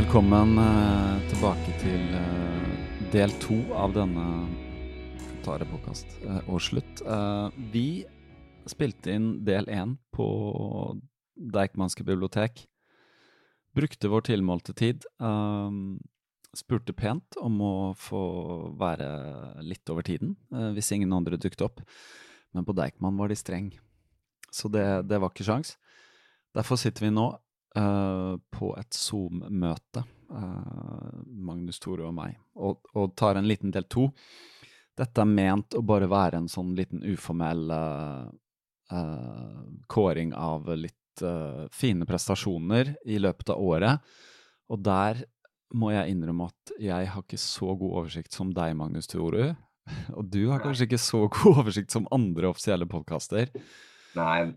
Velkommen eh, tilbake til eh, del to av denne Tare påkast eh, og slutt. Eh, vi spilte inn del én på Deichmanske bibliotek. Brukte vår tilmålte tid. eh, spurte pent om å få være litt over tiden, eh, hvis ingen andre dukket opp. Men på Deichman var de streng, så det, det var ikke sjans. Derfor sitter vi nå eh, på et Zoom-møte, uh, Magnus Tore og meg, og, og tar en liten del to. Dette er ment å bare være en sånn liten uformell eh, kåring av litt fine prestasjoner i løpet av året. Og der må jeg innrømme at jeg har ikke så god oversikt som deg, Magnus Tore. Og du har kanskje ikke så god oversikt som andre offisielle podkaster.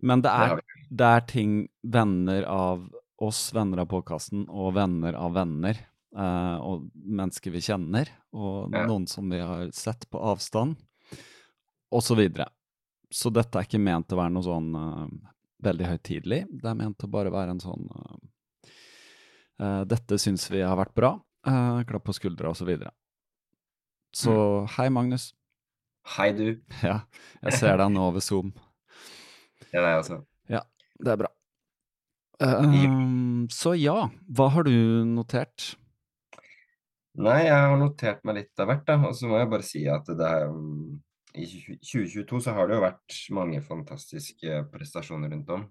Men det det er, det er ting venner av oss, venner av podkasten, og venner av venner, eh, og mennesker vi kjenner, og Ja. noen som vi har sett på avstand, og så videre. Så dette er ikke ment å være noe sånn uh, veldig høytidelig. Det er ment å bare være en sånn uh, Dette syns vi har vært bra. klapp på skuldra, og så videre. Så hei, Magnus. Hei, du. Ja, jeg ser deg nå over Zoom. Det er deg også. Det er bra. Ehm, så ja, hva har du notert? Nei, jeg har notert meg litt av hvert, da. Og så må jeg bare si at det er um, I 2022 så har det jo vært mange fantastiske prestasjoner rundt om.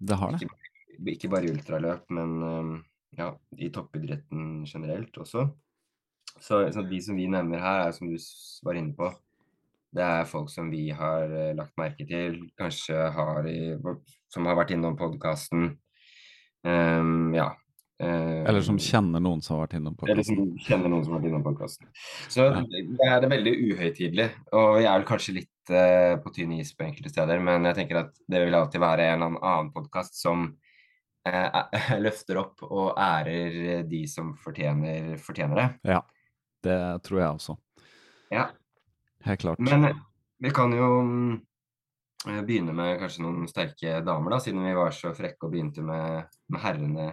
Det har det. Ikke, ikke bare i ultraløp, men um, ja, i toppidretten generelt også. Så, så de som vi nevner her, er som du var inne på, det er folk som vi har eh, lagt merke til, kanskje har i, som har vært innom podkasten. Um, ja. Uh, Eller som kjenner noen som har vært innom eller som kjenner noen som har vært innom podkasten. Så Ja. det er veldig uhøytidelig, og jeg er vel kanskje litt uh, på tynn is på enkelte steder, men jeg tenker at det vil alltid være en eller annen podkast som uh, løfter opp og ærer de som fortjener, fortjener det. Ja, det tror jeg også. Ja. Helt klart. Men eh, vi kan jo mm, begynne med kanskje noen sterke damer, da, siden vi var så frekke og begynte med, med herrene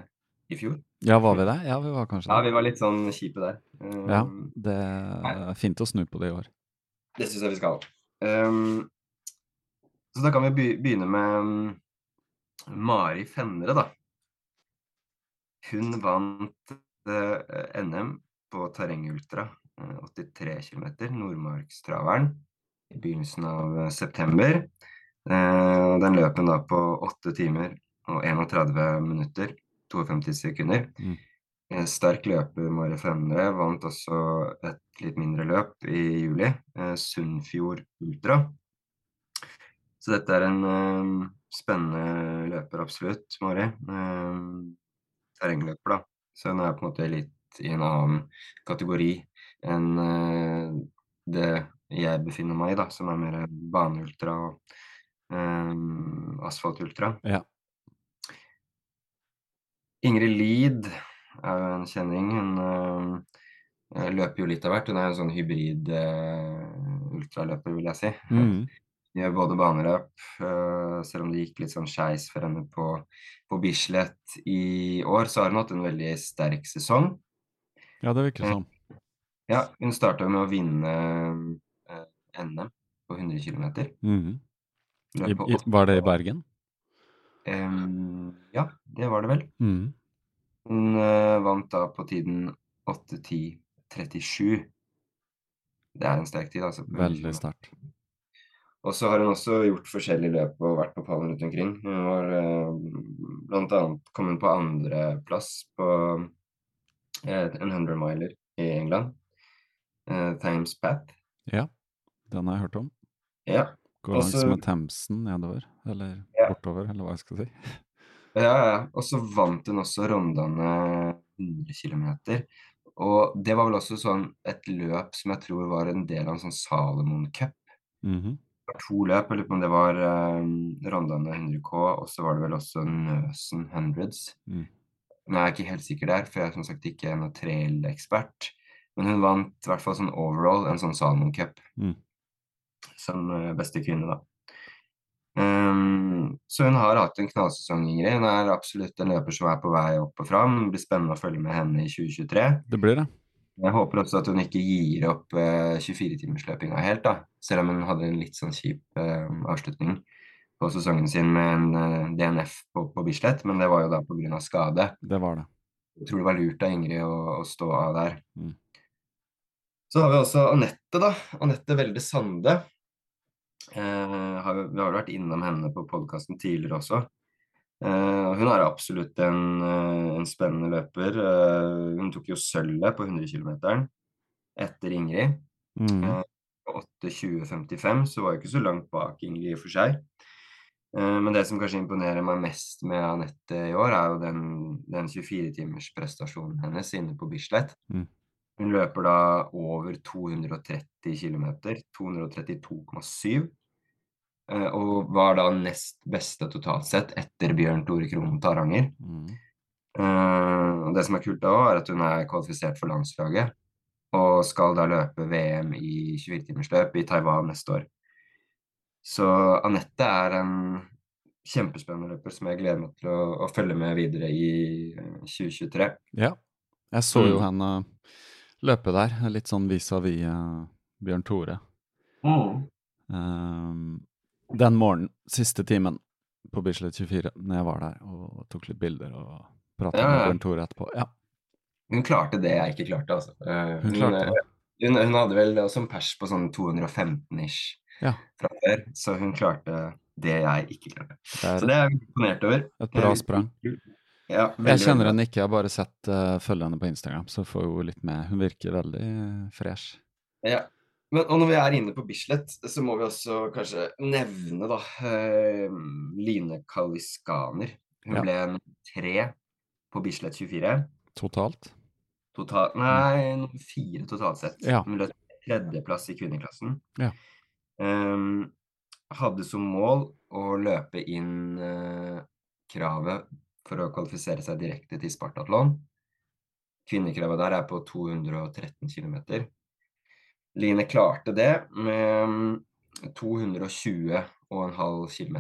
i fjor. Ja, var vi det? Ja, vi var kanskje Ja, vi var litt sånn kjipe der. Ja, Um, det er fint å snu på det i år. Det syns jeg vi skal. Um, så da kan vi begynne med mm, Mari Fenre, da. Hun vant eh, NM på terrengultra, eh, 83 km, Nordmarkstraveren, i begynnelsen av eh, september. Eh, den løp hun da på 8 timer og 31 minutter, 52 sekunder. Mm. En sterk løper, Mari Fenre, vant også et litt mindre løp i juli, eh, Sunnfjord Ultra. Så dette er en eh, spennende løper, absolutt, Mari. Eh, terrengløper, da. Så hun er på en måte litt i en annen kategori enn eh, det jeg befinner meg i, da, som er mer baneultra og um, asfaltultra. Ja. Ingrid Lid er jo en kjenning. Hun uh, løper jo litt av hvert. Hun er en sånn hybrid uh, ultraløper, vil jeg si. Mm. Hun gjør både baneløp, uh, selv om det gikk litt sånn skeis for henne på, på Bislett i år, så har hun hatt en veldig sterk sesong. ja, det virker sånn. Ja, hun starta med å vinne NM på 100 km. Mhm. I, i, var det i Bergen? Um, ja, det var det vel. Mm. Hun uh, vant da på tiden 8.10,37. Det er en sterk tid, altså. Veldig sterkt. Og så har hun også gjort forskjellige løp og vært på pallen rundt omkring. Hun var uh, blant annet kommet på andreplass på uh, en 100 miler i England. Thames Path. Ja, den har jeg hørt om. Ja. Går langs med Themsen nedover, eller Ja. bortover, eller hva jeg skal si. Ja, ja. Og så vant hun også Rondane 100 km. Og det var vel også sånn et løp som jeg tror var en del av en sånn Salomon Cup. Mhm. Det var to løp, jeg lurer på om det var um, Rondane 100K, og så var det vel også Nøsen 100 mm. Men jeg er ikke helt sikker der, for jeg er som sagt ikke noen trail-ekspert. Men hun vant i hvert fall sånn overall en sånn Salomon Cup Mm. Som eh, beste kvinne, da. Um, så hun har hatt en knallsesong, Ingrid. Hun er absolutt en løper som er på vei opp og fram. Det blir spennende å følge med henne i 2023. Det blir det. Jeg håper også at hun ikke gir opp uh, 24-timersløpinga helt, da. Selv om hun hadde en litt sånn kjip uh, avslutning på sesongen sin med en uh, DNF på, på Bislett, men det var jo da pga. skade. Det var det. Jeg tror det var lurt av Ingrid å, å stå av der. Mm. Så har vi også Anette, da. Anette Welde Sande. Eh, har, vi har vært innom henne på podkasten tidligere også. Eh, hun er absolutt en, eh, en spennende løper. Eh, hun tok jo sølvet på 100 km etter Ingrid. Mm. Eh, På 8.20,55, så var jo ikke så langt bak Ingrid i og for seg. Eh, Men det som kanskje imponerer meg mest med Anette i år, er jo den, den 24-timers-prestasjonen hennes inne på Bislett. Mm. Hun løper da over 230 km, 232,7. eh, Og var da nest beste totalt sett etter Bjørn Tore Krohn Taranger. Mm. Uh, og det som er kult da òg, er at hun er kvalifisert for landslaget. Og skal da løpe VM i 24-timersløp i Taiwan neste år. Så Anette er en kjempespennende løper som jeg gleder meg til å, å følge med videre i eh, 2023. Ja. Jeg så jo Mm. henne løpe der, litt sånn vis-à-vis eh, Bjørn Tore. Ehm, den morgenen, siste timen på Bislett 24, når jeg var der og tok litt bilder og prata Ja, med. Bjørn Tore etterpå. Ja, Hun klarte det jeg ikke klarte, altså. Uh, hun klarte eh, det. Hun, hun hadde vel også en pers på sånn 215-ish Ja. fra før, så hun klarte det jeg ikke klarte. Det Så det er jeg imponert over. et bra sprang. Ja, veldig, Jeg kjenner henne ikke, jeg har bare sett uh, følge på Instagram, så får hun litt med. Hun virker veldig eh, fresh. Ja. Men, og når vi er inne på Bislett, så må vi også kanskje nevne da uh, Line Kaliskaner. Hun Ja. ble en tre på Bislett 24. Totalt. Totalt, nei, fire totalt sett. Ja. Hun løp tredjeplass i kvinneklassen. Ja. Um, hadde som mål å løpe inn kravet for å kvalifisere seg direkte til Spartatlon. Kvinnekravet der er på 213 km. Line klarte det med mm, 220,5 km.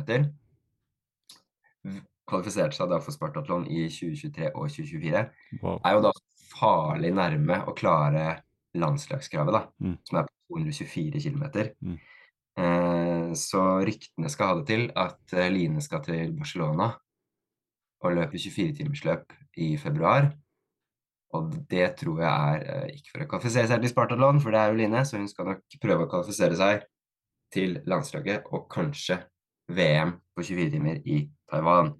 Kvalifiserte seg da for Spartatlon i 2023 og 2024 Wow. er jo da farlig nærme å klare landslagskravet, da, Mm. som er på 224 km. Mm. Eh, så ryktene skal ha det til at eh, Line skal til Barcelona og løper 24-timersløp i februar. Og det tror jeg er eh, ikke for å kvalifisere seg til Spartatlon, for det er jo Line, så hun skal nok prøve å kvalifisere seg til landslaget og kanskje VM på 24 timer i Taiwan.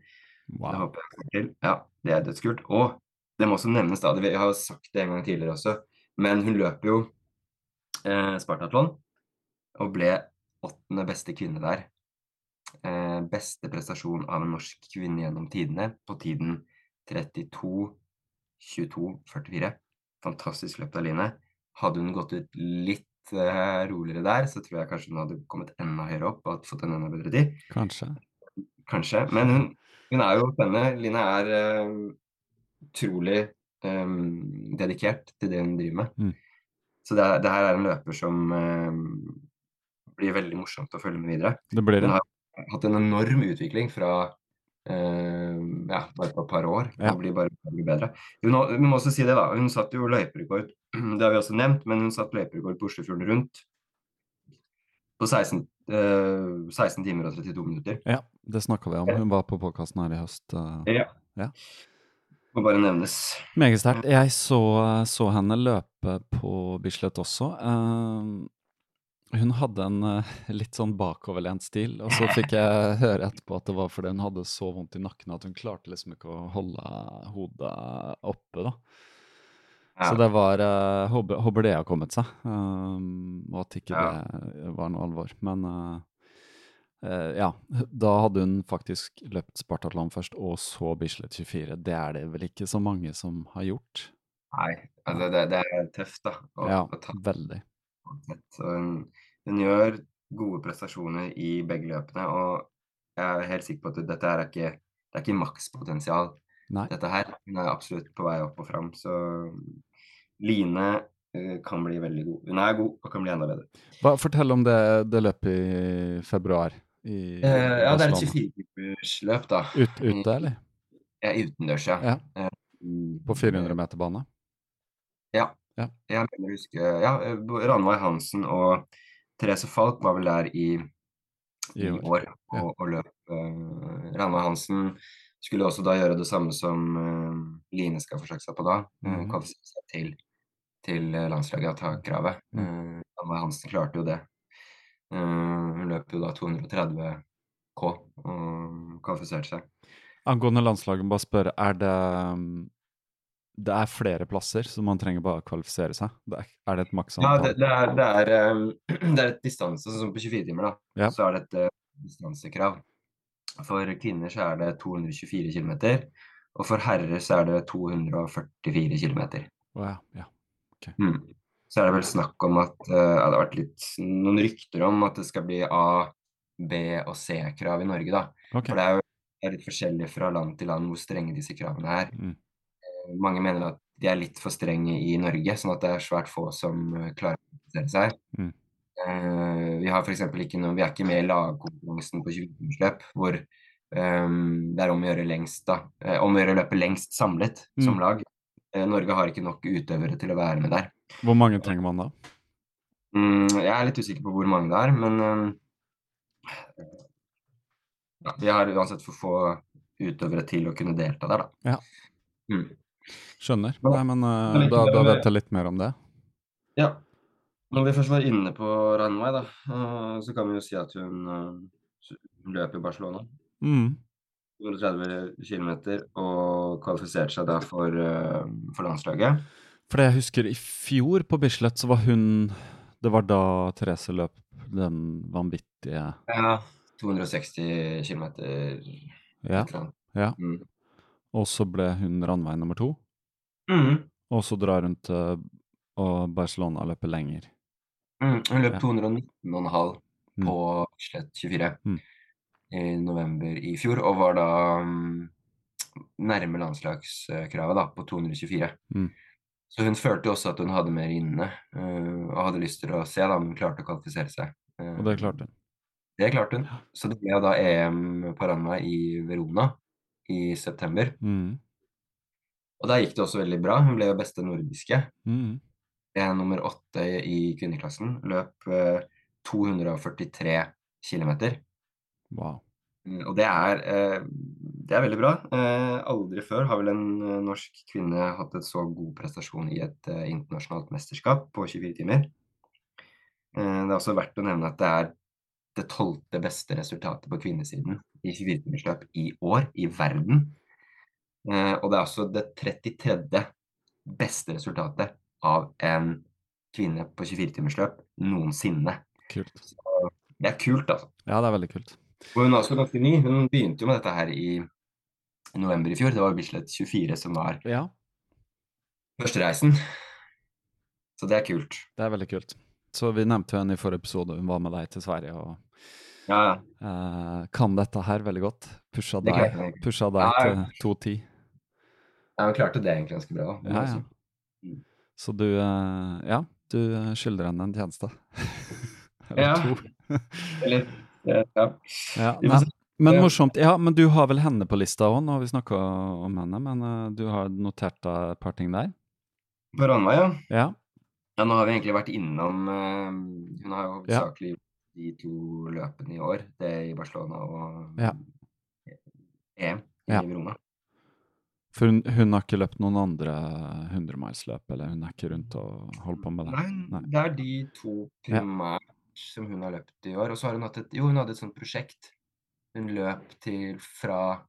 Det håper jeg til. Ja, det er dødskult. Og det må også nevnes, da, vi har jo sagt det en gang tidligere også, men hun løper jo eh, Spartatlon og ble åttende beste kvinne der. Eh, beste prestasjon av en norsk kvinne gjennom tidene på tiden 32, 22, 44. fantastisk løpt Line. Hadde hun gått ut litt eh, roligere der, så tror jeg kanskje hun hadde kommet enda høyere opp og fått en enda bedre tid. Kanskje. Kanskje. Men hun, hun er jo spennende. Line er eh, utrolig eh, dedikert til det hun driver med. Mm. Så det, det her er en løper som eh, blir veldig morsomt å følge med videre. Det blir det. Hun har hatt en enorm utvikling fra eh, ja, bare på et par år. Ja. Det blir bare blir bedre. Hun, hun, må også si det, da. Hun satt jo løyperekord, det har vi også nevnt, men hun satt løyperekord på Oslofjorden rundt på 16, eh, 16 timer og 32 minutter. Ja, det snakka vi om. Hun var på podkasten her i høst. eh. Ja. Ja. Må bare nevnes. Meget sterkt. Jeg så, så henne løpe på Bislett også. Eh, hun hadde en uh, litt sånn bakoverlent stil, og så fikk jeg høre etterpå at det var fordi hun hadde så vondt i nakken at hun klarte liksom ikke å holde hodet oppe, da. Ja. Så det var uh, håper, håper det har kommet seg, um, og at ikke Ja. det var noe alvor. Men uh, uh, ja, da hadde hun faktisk løpt Spartatlon først, og så Bislett 24. Det er det vel ikke så mange som har gjort? Nei, altså det, det er tøft, da. Å, Ja, å veldig. Så hun, hun gjør gode prestasjoner i begge løpene, og jeg er helt sikker på at dette er ikke, det er ikke makspotensial, Nei. dette her. Hun er absolutt på vei opp og fram, så Line eh, kan bli veldig god. Hun er god og kan bli enda bedre. Hva, fortell om det, det løpet i februar i Eh, ja, det er et 24-timersløp, da. Ut, ute, eller? Ja, utendørs, ja. Ja. Mm, På 400 meter bane? Ja. Ja. Jeg mener å huske Ja, eh, Ranveig Hansen og Therese Falk var vel der i, I år, og, og løp. Uh, Ranveig Hansen skulle også da gjøre det samme som uh, Line skal forsøke seg på da. Mhm. Kvalifisere seg til, til landslaget av takkravet. Uh, Ranveig Hansen klarte jo det. Hun løp jo da 230 K og kvalifiserte seg. Angående landslaget, bare spørre, er det Det er flere plasser, så man trenger bare å kvalifisere seg? Det er, er det et maksantall? Ja, det, det, er, det, er, eh, det er et distanse, sånn som på 24 timer, da. Ja. Så er det et eh, distansekrav. For kvinner så er det 224 km, og for herrer så er det 244 km. Å ja, ja. Mm. Så er det vel snakk om at uh, det har vært litt, noen rykter om at det skal bli A, B og C-krav i Norge, da. Okay. For det er jo litt forskjellig fra land til land hvor strenge disse kravene er. Mm. Mange mener at de er litt for strenge i Norge, sånn at det er svært få som eh, klarer å kvalifisere seg. Mm. Eh, vi har for eksempel ikke noe, vi er ikke med i lagkonkurransen på 20-timersløp, hvor um, det er om å gjøre lengst, da. om å gjøre løpet lengst samlet som Mm. lag. Eh, Norge har ikke nok utøvere til å være med der. Hvor mange trenger man da? Mm, jeg er litt usikker på hvor mange det er, men ja, vi har uansett for få utøvere til å kunne delta der, da. Ja. Mm. Skjønner. Nei, men uh, da, da vet jeg litt mer om det. Ja. Når vi først var inne på Ranveig, da, eh, så kan vi jo si at hun eh, hun løp i Barcelona. Mm. 230 km og kvalifiserte seg da for, for landslaget. For det jeg husker i fjor på Bislett, så var hun Det var da Therese løp den vanvittige Ja. 260 km. Ja. ja. Mm. Og så ble hun Ranveig nummer to. Mm. Og så drar hun til Barcelona og løper lenger. Mm. Hun løp Ja. 219,5 Mm. på slett 24 Mm. i november i fjor, og var da um, nærme landslagskravet da, på 224. Mm. Så hun følte jo også at hun hadde mer inne, uh, og hadde lyst til å se da, om hun klarte å kvalifisere seg. Uh, Og det klarte hun. Det klarte hun. Så det ble da EM på Ranveig i Verona i september. Mm. Og der gikk det også veldig bra. Hun ble jo beste nordiske. Mm. er nummer åtte i kvinneklassen. Løp eh, 243 km. Wow. Og det er, eh, det er veldig bra. Eh, aldri før har vel en eh, norsk kvinne hatt et så god prestasjon i et eh, internasjonalt mesterskap på 24 timer. Eh, det er også verdt å nevne at det er det tolvte beste resultatet på kvinnesiden i 24-timersløp i år i verden. Eh, og det er også det 33. beste resultatet av en kvinne på 24-timersløp noensinne. Kult. Det er kult, altså. Ja, det er veldig kult. Og hun er også ganske ny. Hun begynte jo med dette her i november i fjor. Det var Bislett 24 som var Ja. førstereisen. Så det er kult. Det er veldig kult. Så vi nevnte henne i forrige episode, hun var med deg til Sverige og Ja, ja. eh, kan dette her veldig godt. Pusha deg, jeg. pusha deg Ja, ja. til 2.10. Ja, han klarte det egentlig ganske bra. Ja, ja. Mm. Så du eh, Ja, du skylder henne en tjeneste. Eller Ja. to. Eller, eh, ja. Ja, men, men morsomt. Ja, men du har vel henne på lista òg? Nå har vi snakka om henne, men du har notert deg et par ting der? På Ranveig, ja. Ja. Ja, nå har vi egentlig vært innom uh, Hun har jo Ja. hovedsakelig gjort de to løpene i år. Det i Barcelona og Ja. EM i Ja. Verona. For hun, hun har ikke løpt noen andre 100-milsløp, eller hun er ikke rundt og holder på med det? Nei, Nei. det er de to Ja. som hun har løpt i år. Og så har hun hatt et Jo, hun hadde et sånt prosjekt. Hun løp til fra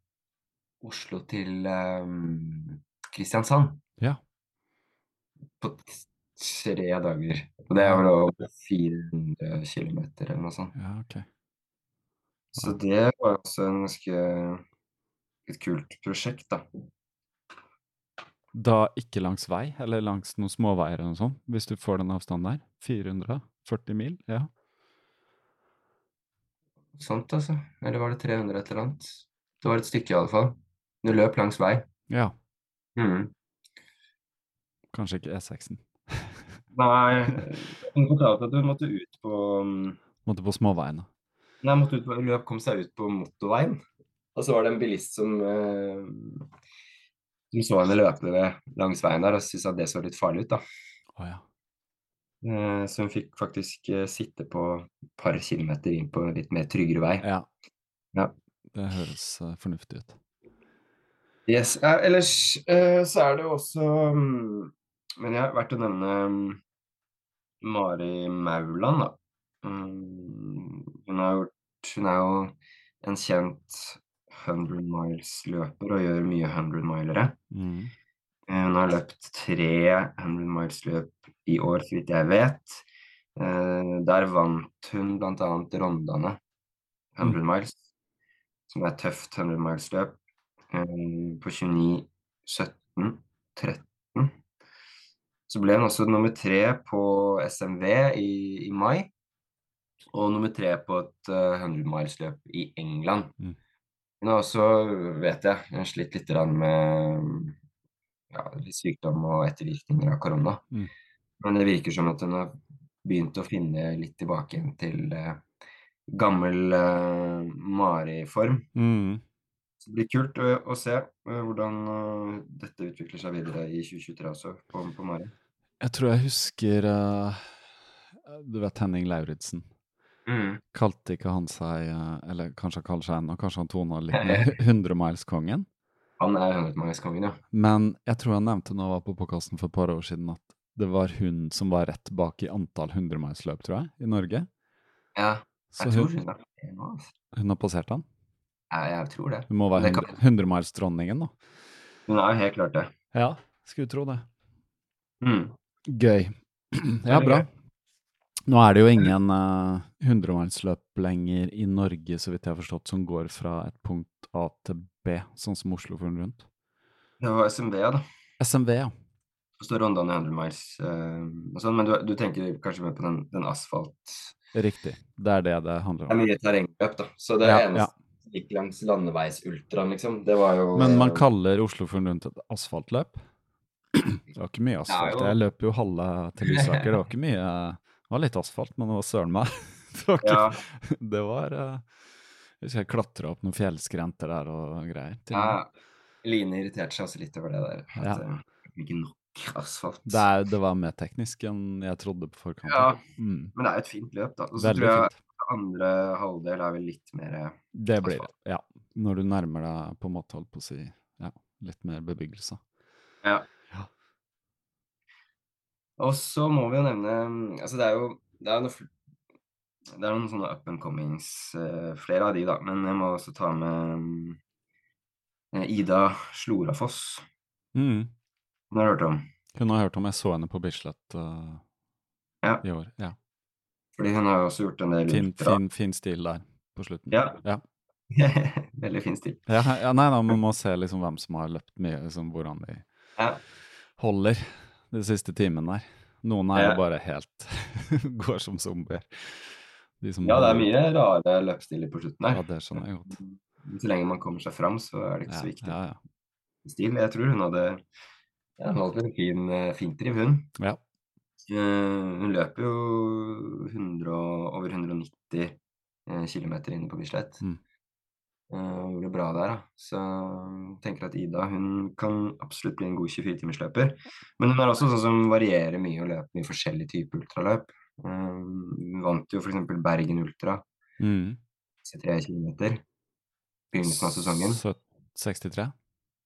Oslo til um, Kristiansand Ja. på tre dager. Og det er vel over 400 km eller noe sånt. Ja, okay. Så det var også en ganske et kult prosjekt, da. Da ikke langs vei, eller langs noen småveier eller noe sånt, hvis du får den avstanden der? 440 mil? Ja. Sånt, altså. Eller var det 300 et eller annet? Det var et stykke, i alle fall. Du løp langs vei. ja. Mm. Kanskje ikke E6-en. Nei, hun fortalte at hun måtte ut på mm, Måtte på småveiene. Nei, måtte ut på, hun kom seg ut på motorveien. Og så var det en bilist som eh, som så henne løpe langs veien der og syntes at det så litt farlig ut, da. Oh, ja. Eh, så hun fikk faktisk eh, sitte på et par kilometer inn på en litt mer tryggere vei. ja. Ja. Det høres eh, fornuftig ut. Yes. Ellers eh, så er det jo også um, Men jeg har vært å nevne mm, Mari Mauland, da. Mm, hun, har gjort, hun er jo en kjent 100 miles-løper og gjør mye 100-milere. Mm. Eh, Hun har løpt tre 100 miles-løp i år, så vidt jeg vet. Eh, Der vant hun bl.a. Rondane 100 miles, som er et tøft 100 miles-løp, eh, på 29, 17, 13. Så ble hun også nummer tre på SMV i, i mai, og nummer tre på et uh, 100 miles-løp i England. Mm. Hun har også, vet jeg, hun har slitt litt med ja, sykdom og ettervirkninger av korona. Mm. Men det virker som at hun har begynt å finne litt tilbake til uh, gammel uh, Mari-form. Mm. Så det blir kult å, å se uh, hvordan eh, dette utvikler seg videre i 2023 også, på, på Mari. Jeg tror jeg husker uh, Du vet Henning Lauritzen? Mm. Kalte ikke han seg eh, Eller kanskje han kaller seg ennå, kanskje han tona litt med 100-milskongen? Han er 100-mileskongen, ja. Men jeg tror han nevnte når jeg var på podkasten for et par år siden, at det var hun som var rett bak i antall 100-milsløp, tror jeg, i Norge. Ja, Så jeg tror hun, hun er det nå, altså. hun har passert han. Ja, jeg tror det. Hun må være Det kan- 100-milsdronningen, da. Hun er helt klart det. Ja, skulle tro det. Mm. Gøy. Ja, bra. Nå er det jo ingen uh, 100-milsløp lenger i Norge, så vidt jeg har forstått, som går fra et punkt A til B, sånn som Oslofjorden rundt. Det var SMV, da. SMV, ja. Så står Rondane 100 miles uh, og sånn, men du, du tenker kanskje mer på den, den asfalt Riktig. Det er det det handler om. Det er mye terrengløp, da. Så det Ja, eneste som gikk langs landeveisultraen, liksom, det var jo Men man eh, kaller Oslofjorden rundt et asfaltløp? Det var ikke mye asfalt. Jeg løp jo halve til Lysaker. Det var ikke mye Det var litt asfalt, men det var søren meg Det var, ikke, Ja, det var eh, Jeg husker jeg klatra opp noen fjellskrenter der og greier. til ja. Line irriterte seg også litt over det der. At Ja. eh, ikke nok asfalt. Det, er, det var mer teknisk enn jeg trodde på forkant. Ja, Mm, men det er jo et fint løp, da. Og så tror jeg fint. andre halvdel er vel litt mer asfalt. Det blir det, ja. Når du nærmer deg på en måte, holdt på å si, ja, litt mer bebyggelse. Ja. Og så må vi jo nevne Altså, det er jo det er noe, det er noen sånne up and comings, eh, flere av de, da. Men jeg må også ta med eh, Ida Slorafoss. Mm. Hun har hørt om? Hun har hørt om jeg så henne på Bislett uh, Ja. i år. Ja. Fordi hun har jo også gjort en del Fin, fin, fin stil der på slutten. Ja. Ja. Veldig fin stil. Ja, ja, nei, da, man må se liksom hvem som har løpt mye, liksom, hvordan de Ja. holder de siste timene der. Noen er jo bare helt Går som zombier. De som Ja, det er mye rare løpsstiler på slutten Ja, det skjønner jeg godt. Så lenge man kommer seg fram, så er det ikke så viktig. ja, ja. Stil. Jeg tror hun hadde ja, hun holdt en fin, fintriv, fint driv, hun. ja. Eh, hun løper jo 100, over 190 uh, km inne på Bislett. Mm. Eh, gjorde bra der, da. Så jeg tenker at Ida hun kan absolutt bli en god 24-timersløper. Men hun er også sånn som varierer mye og løper mye forskjellige typer ultraløp. Eh, hun vant jo f.eks. Bergen Ultra, Mm. 63 km. Begynnelsen av sesongen. Sø- 63?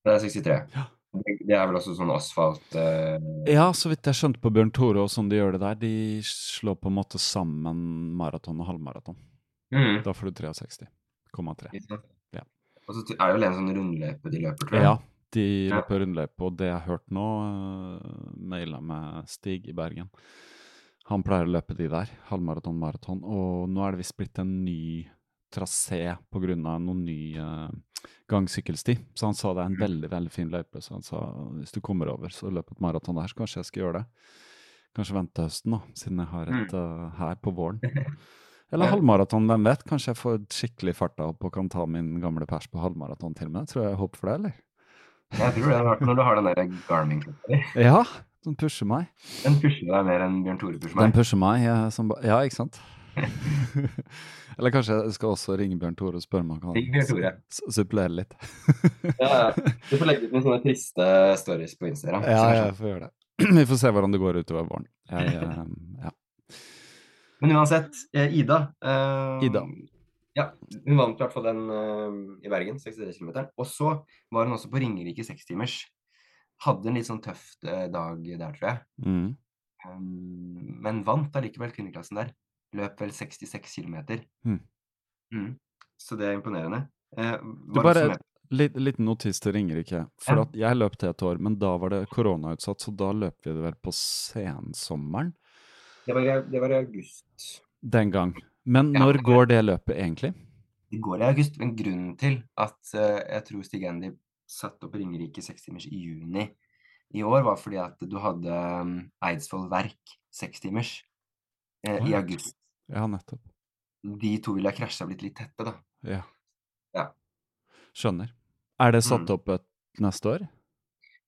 Det er 63. Ja. Det, det er vel også sånn asfalt uh... Ja, så vidt jeg skjønte på Bjørn Tore og sånn de gjør det der, de slår på en måte sammen maraton og halvmaraton. mm. Da får du 63,3. Ja. Og så er det vel en sånn rundløype de løper, tror jeg. Ja, de Ja. løper rundløype, og det jeg har hørt nå, uh, maila med Stig i Bergen. Han pleier å løpe de der, halvmaraton, maraton, og nå er det visst blitt en ny trasé pga. noen ny uh, gangsykkelsti. Så han sa det er en veldig, veldig fin løype, så han sa hvis du kommer over, så løp et maraton der, så kanskje jeg skal gjøre det. Kanskje vente høsten, da, siden jeg har et uh, her på våren. Eller halvmaraton, hvem vet? Kanskje jeg får skikkelig farta opp og kan ta min gamle pers på halvmaraton til og med. Tror jeg håper for det, eller? Jeg tror det hvert fall når du har den der Garmin-klokka. Ja, den pusher meg. Den pusher deg mer enn Bjørn Tore pusher meg? Den pusher meg, ja, ikke sant? Eller kanskje jeg skal også ringe Bjørn Tore og spørre om han kan supplere litt. Ja. Du får legge ut noen sånne triste stories på Instagram. Ja, er jeg sånn. får gjøre det. Vi får se hvordan det går utover våren. Jeg, eh, ja. Men uansett, eh, Ida eh, Ida. Ja, hun vant i hvert fall den eh, i Bergen, 63 km. Og så var hun også på Ringerike sekstimers. Hadde en litt sånn tøff eh, dag der, tror jeg. Mm. Um, men vant allikevel kvinneklassen der. Løp vel 66 km. Mm. Mm. Så det er imponerende. Eh, Du bare, med- litt, notis til Ringerike. For Ja. at jeg løp til et år, men da var det koronautsatt, så da løp vi det vel på sensommeren det, var, det var i august. den gang. Men Ja. når går det løpet egentlig? Det går i august, men grunnen til at uh, jeg tror Stig Andy satte opp Ringerike sekstimers i juni i år, var fordi at du hadde um, Eidsvoll Verk sekstimers uh, Å, i august. Ja, nettopp. De to ville ha krasja blitt litt tette, da. Ja. Ja. Skjønner. Er det satt Mm. opp et neste år?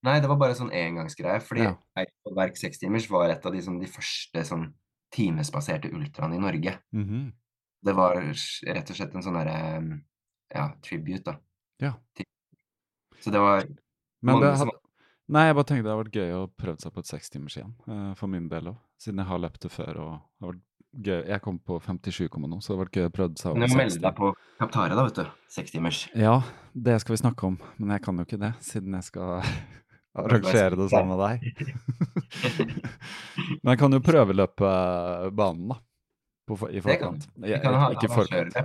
Nei, det var bare sånn engangsgreie, fordi Ja. Eidsvoll Verk sekstimers var et av de, sånn, de første sånn timesbaserte ultraene i Norge. Mhm. Det var rett og slett en sånn derre um, ja, tribute, da. Ja. Så det var Men det hadde, nei, jeg bare tenkte det hadde vært gøy å prøve seg på et sekstimers igjen, eh, for min del òg. Siden jeg har løpt det før. og har vært gøy. Jeg kom på 57, nå, så det har vært gøy å prøve seg over du må melde deg på Kaptare, da, vet du. Sekstimers. Ja, det skal vi snakke om, men jeg kan jo ikke det, siden jeg skal arrangere det sammen med deg. men jeg kan jo prøveløpe banen, da. På, I forkant. Vi kan ha ikke forkant.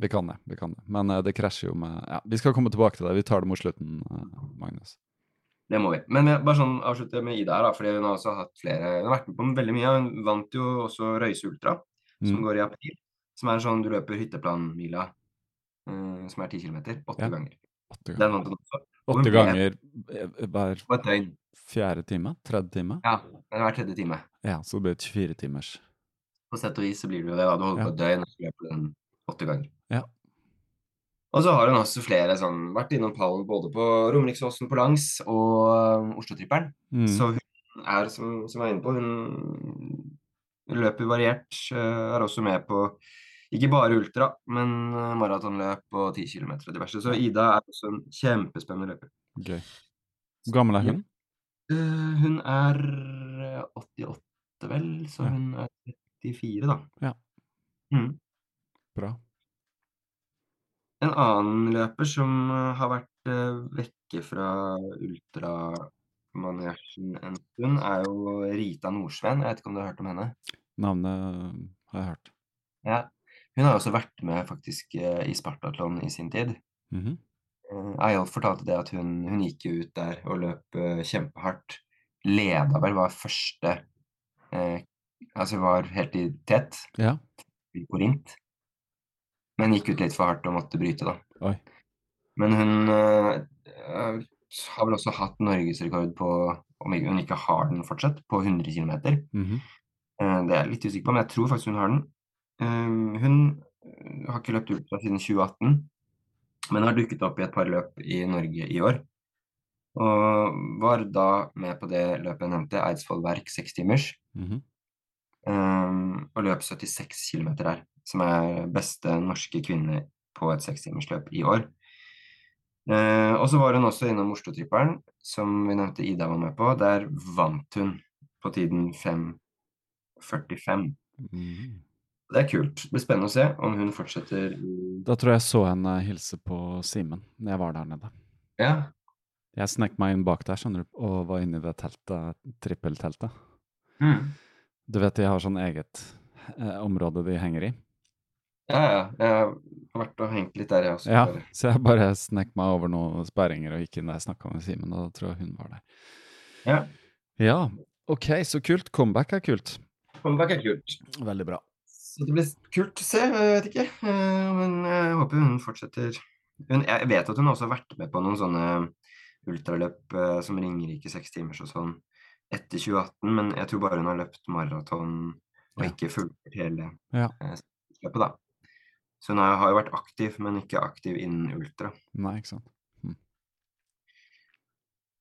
Vi kan det, vi kan det. Men eh, det krasjer jo med Ja, vi skal komme tilbake til det. Vi tar det mot slutten, eh, Magnus. Det må vi. Men jeg- bare sånn avslutte med Ida her, da, fordi hun har også hatt flere Hun har vært med på veldig mye. Hun vant jo også Røyse Ultra, som Mm. går i april. Som er en sånn du løper hytteplanmila, eh, som er ti kilometer, åtte Ja. ganger, Den vant hun også. Åtte ganger eh, hver et døgn. fjerde time? Tredje time? Ja. Hver tredje time. Ja, så det blir 24 timers. På sett og vis så blir det jo det. da. Du holder på et døgn og løper den åtte ganger. Ja. Og så har hun også flere sånn Vært innom pallen både på Romeriksåsen på langs og um, Oslo-tripperen. Mm. Så hun er, som, som jeg er inne på, hun løper variert. eh, er også med på ikke bare ultra, men eh, maratonløp og 10 km og diverse. Så Ida er også en kjempespennende løper. Gøy. Hvor gammel er hun? Eh, hun er eh, 88, vel, så Ja. hun er 34, da. Ja. Mm. Bra. En annen løper som eh, har vært eh, vekke fra ultramaniasjen en stund, er jo Rita Nordsveen. Jeg vet ikke om du har hørt om henne? Navnet har jeg hørt. Ja. Hun har også vært med faktisk eh, i Spartatlon i sin tid. Mm -hmm. Eyolf fortalte det at hun, hun gikk jo ut der og løp eh, kjempehardt. Leda vel, var første eh, Altså var helt i tet Ja. i Korint. Men gikk ut litt for hardt og måtte bryte, da. Oi. Men hun eh, eh, har vel også hatt norgesrekord på om hun ikke har den fortsatt, på 100 km. Mhm. Eh, Det er jeg litt usikker på, men jeg tror faktisk hun har den. Eh, Hun eh, har ikke løpt ultra siden 2018, men har dukket opp i et par løp i Norge i år. Og var da med på det løpet jeg nevnte, Eidsvoll Verk sekstimers. Mhm. Um, og løp 76 km her, som er beste norske kvinne på et sekstimersløp i år. Uh, og så var hun også innom Oslo-tripperen, som vi nevnte Ida var med på. Der vant hun på tiden 5.45. Mhm. Det er kult. Det blir spennende å se om hun fortsetter Da tror jeg jeg så henne hilse på Simen når jeg var der nede. Ja. Jeg snek meg inn bak der skjønner du, og var inne i det teltet, trippelteltet. Mm. Du vet de har sånn eget eh, område de henger i? ja, ja. Jeg har vært og hengt litt der, jeg også. Ja, bare. så jeg bare snek meg over noen sperringer og gikk inn der og snakka med Simen, og da tror jeg hun var der. Ja. Ja, ok, så kult. Comeback er kult. Comeback er kult. Veldig bra. Så det blir kult å se, jeg vet ikke. Eh, Men jeg håper hun fortsetter. Hun, jeg vet at hun også har vært med på noen sånne ultraløp eh, som Ringerike seks timers og sånn etter 2018, men jeg tror bare hun har løpt maraton og Ja. ikke fulgt hele Ja. eh, løpet, da. Så hun har jo vært aktiv, men ikke aktiv innen ultra. Nei, ikke sant.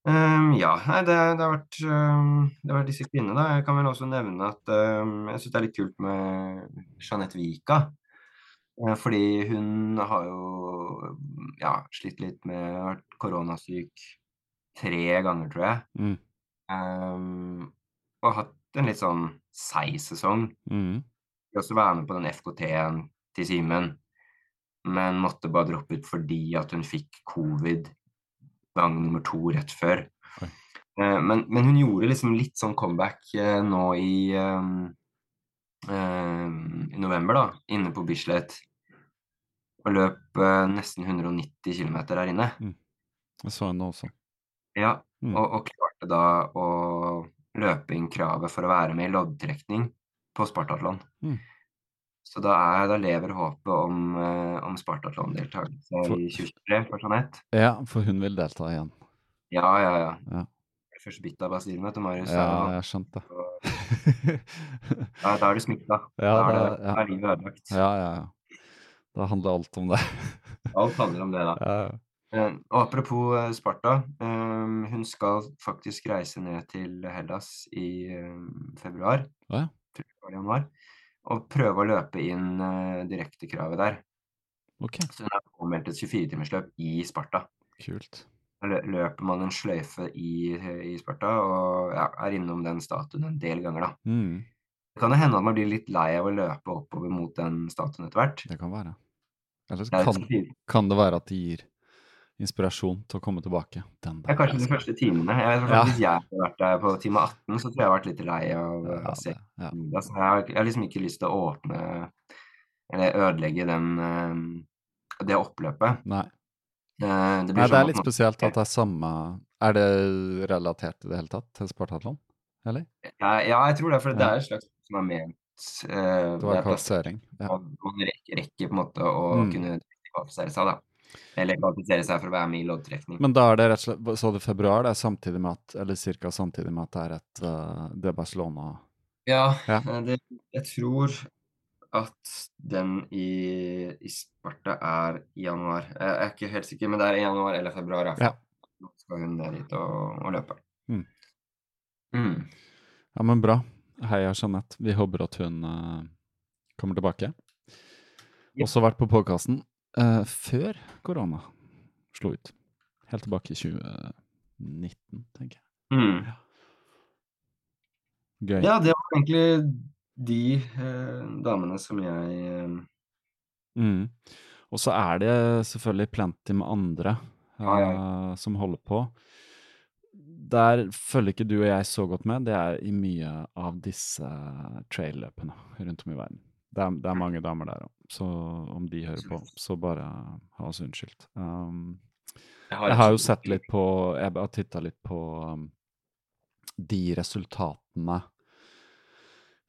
Ehm, ja, nei, det, det har vært um, det har vært disse kvinnene, da. Jeg kan vel også nevne at um, jeg syns det er litt kult med Jeanette Vika. Eh, fordi hun har jo ja, slitt litt med vært koronasyk tre ganger, tror jeg. Mm. Og hatt en litt sånn seig sesong. Mm. Skulle også være med på den FKT-en til Simen, men måtte bare droppe ut fordi at hun fikk covid gang nummer to rett før. Eh, men, men hun gjorde liksom litt sånn comeback eh, nå i, ehm, i november, da, inne på Bislett. Og løp eh, nesten 190 km der inne. Jeg så henne også. Ja, Mm. og, og klarte da å løpe inn kravet for å være med i loddtrekning på Spartatlon. Mm. Så da, er, da lever håpet om, eh, om Spartatlon-deltakelse i 2023 for Jeanette. Ja, for hun vil delta igjen. Ja, ja, ja. Ja. Først bitt av basillen, vet du, Marius. Ja, jeg skjønte det. Da er du smitta. Ja, da er, det- ja. da er livet ødelagt. Ja, ja, ja. Da handler alt om det. Alt handler om det, da. Ja, ja. Og apropos eh, Sparta. eh, hun skal faktisk reise ned til Hellas i februar. Ja. var januar. Og prøve å løpe inn uh, direktekravet der. Ok, Så hun er påmeldt et 24-timersløp i Sparta. kult. Da løper man en sløyfe i, i Sparta og ja, er innom den statuen en del ganger, da. Mm, Det kan hende at man blir litt lei av å løpe oppover mot den statuen etter hvert. det kan være. Eller er, kan, kan det være at de gir inspirasjon til å komme tilbake. Den det er kanskje de første timene. Jeg, vet, Ja. Hvis jeg hadde vært der på time 18, så tror jeg jeg har vært litt lei av Ja, å se det- ja. Altså, jeg, har, jeg har liksom ikke lyst til å åpne eller ødelegge den, eh, det oppløpet. Nei. Eh, det blir Nei, det sånn er litt spesielt at det er samme Er det relatert i det hele tatt til Spartatlon? Eller? Ja, ja, jeg tror det, for det er et slags som er ment uh, Det var det er kvalifisering. Ja. Man rekker, rekker på en måte å Mm. kunne kvalifisere seg, da. Eller kvalifisere seg for å være med i loddtrekning. Men da er det rett og slett Så det februar, det er samtidig med at Eller ca. samtidig med at det er et uh, Det er Barcelona Ja, Ja. eh, det, jeg tror at den i, i Sparta er i januar. Jeg er ikke helt sikker, men det er i januar eller februar. Ja. Nå skal hun ned dit og, og løpe. Mm. Mm. Ja, men bra. Heia Jeanette. Vi håper at hun uh, kommer tilbake. Ja. Også vært på podkasten før korona slo ut. Helt tilbake i 2019, tenker jeg. Mm. Gøy. Ja, det var egentlig de eh, damene som jeg eh, Mm. Og så er det selvfølgelig plenty med andre Ja, ja. eh, som holder på. Der følger ikke du og jeg så godt med. Det er i mye av disse trail-løpene rundt om i verden. Det er, det er mange damer der òg, så om de hører på, så bare ha oss unnskyldt. Um, jeg har jo sett litt på Jeg har titta litt på um, de resultatene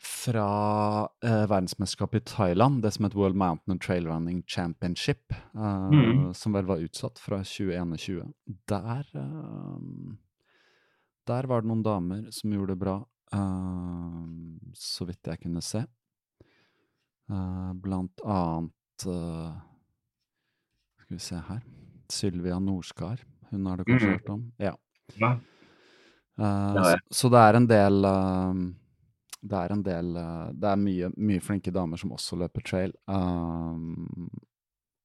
fra eh, verdensmesterskapet i Thailand, det som het World Mountain and Trail Running Championship, eh, Mm. som vel var utsatt fra 2021. Der, eh, der var det noen damer som gjorde det bra, eh, så vidt jeg kunne se. Eh, blant annet eh, Skal vi se her Sylvia Norskar. Hun har du kanskje mm. hørt om? Ja. Ja. Eh, så, så det er en del Det er en del Det er mye, mye flinke damer som også løper trail. eh,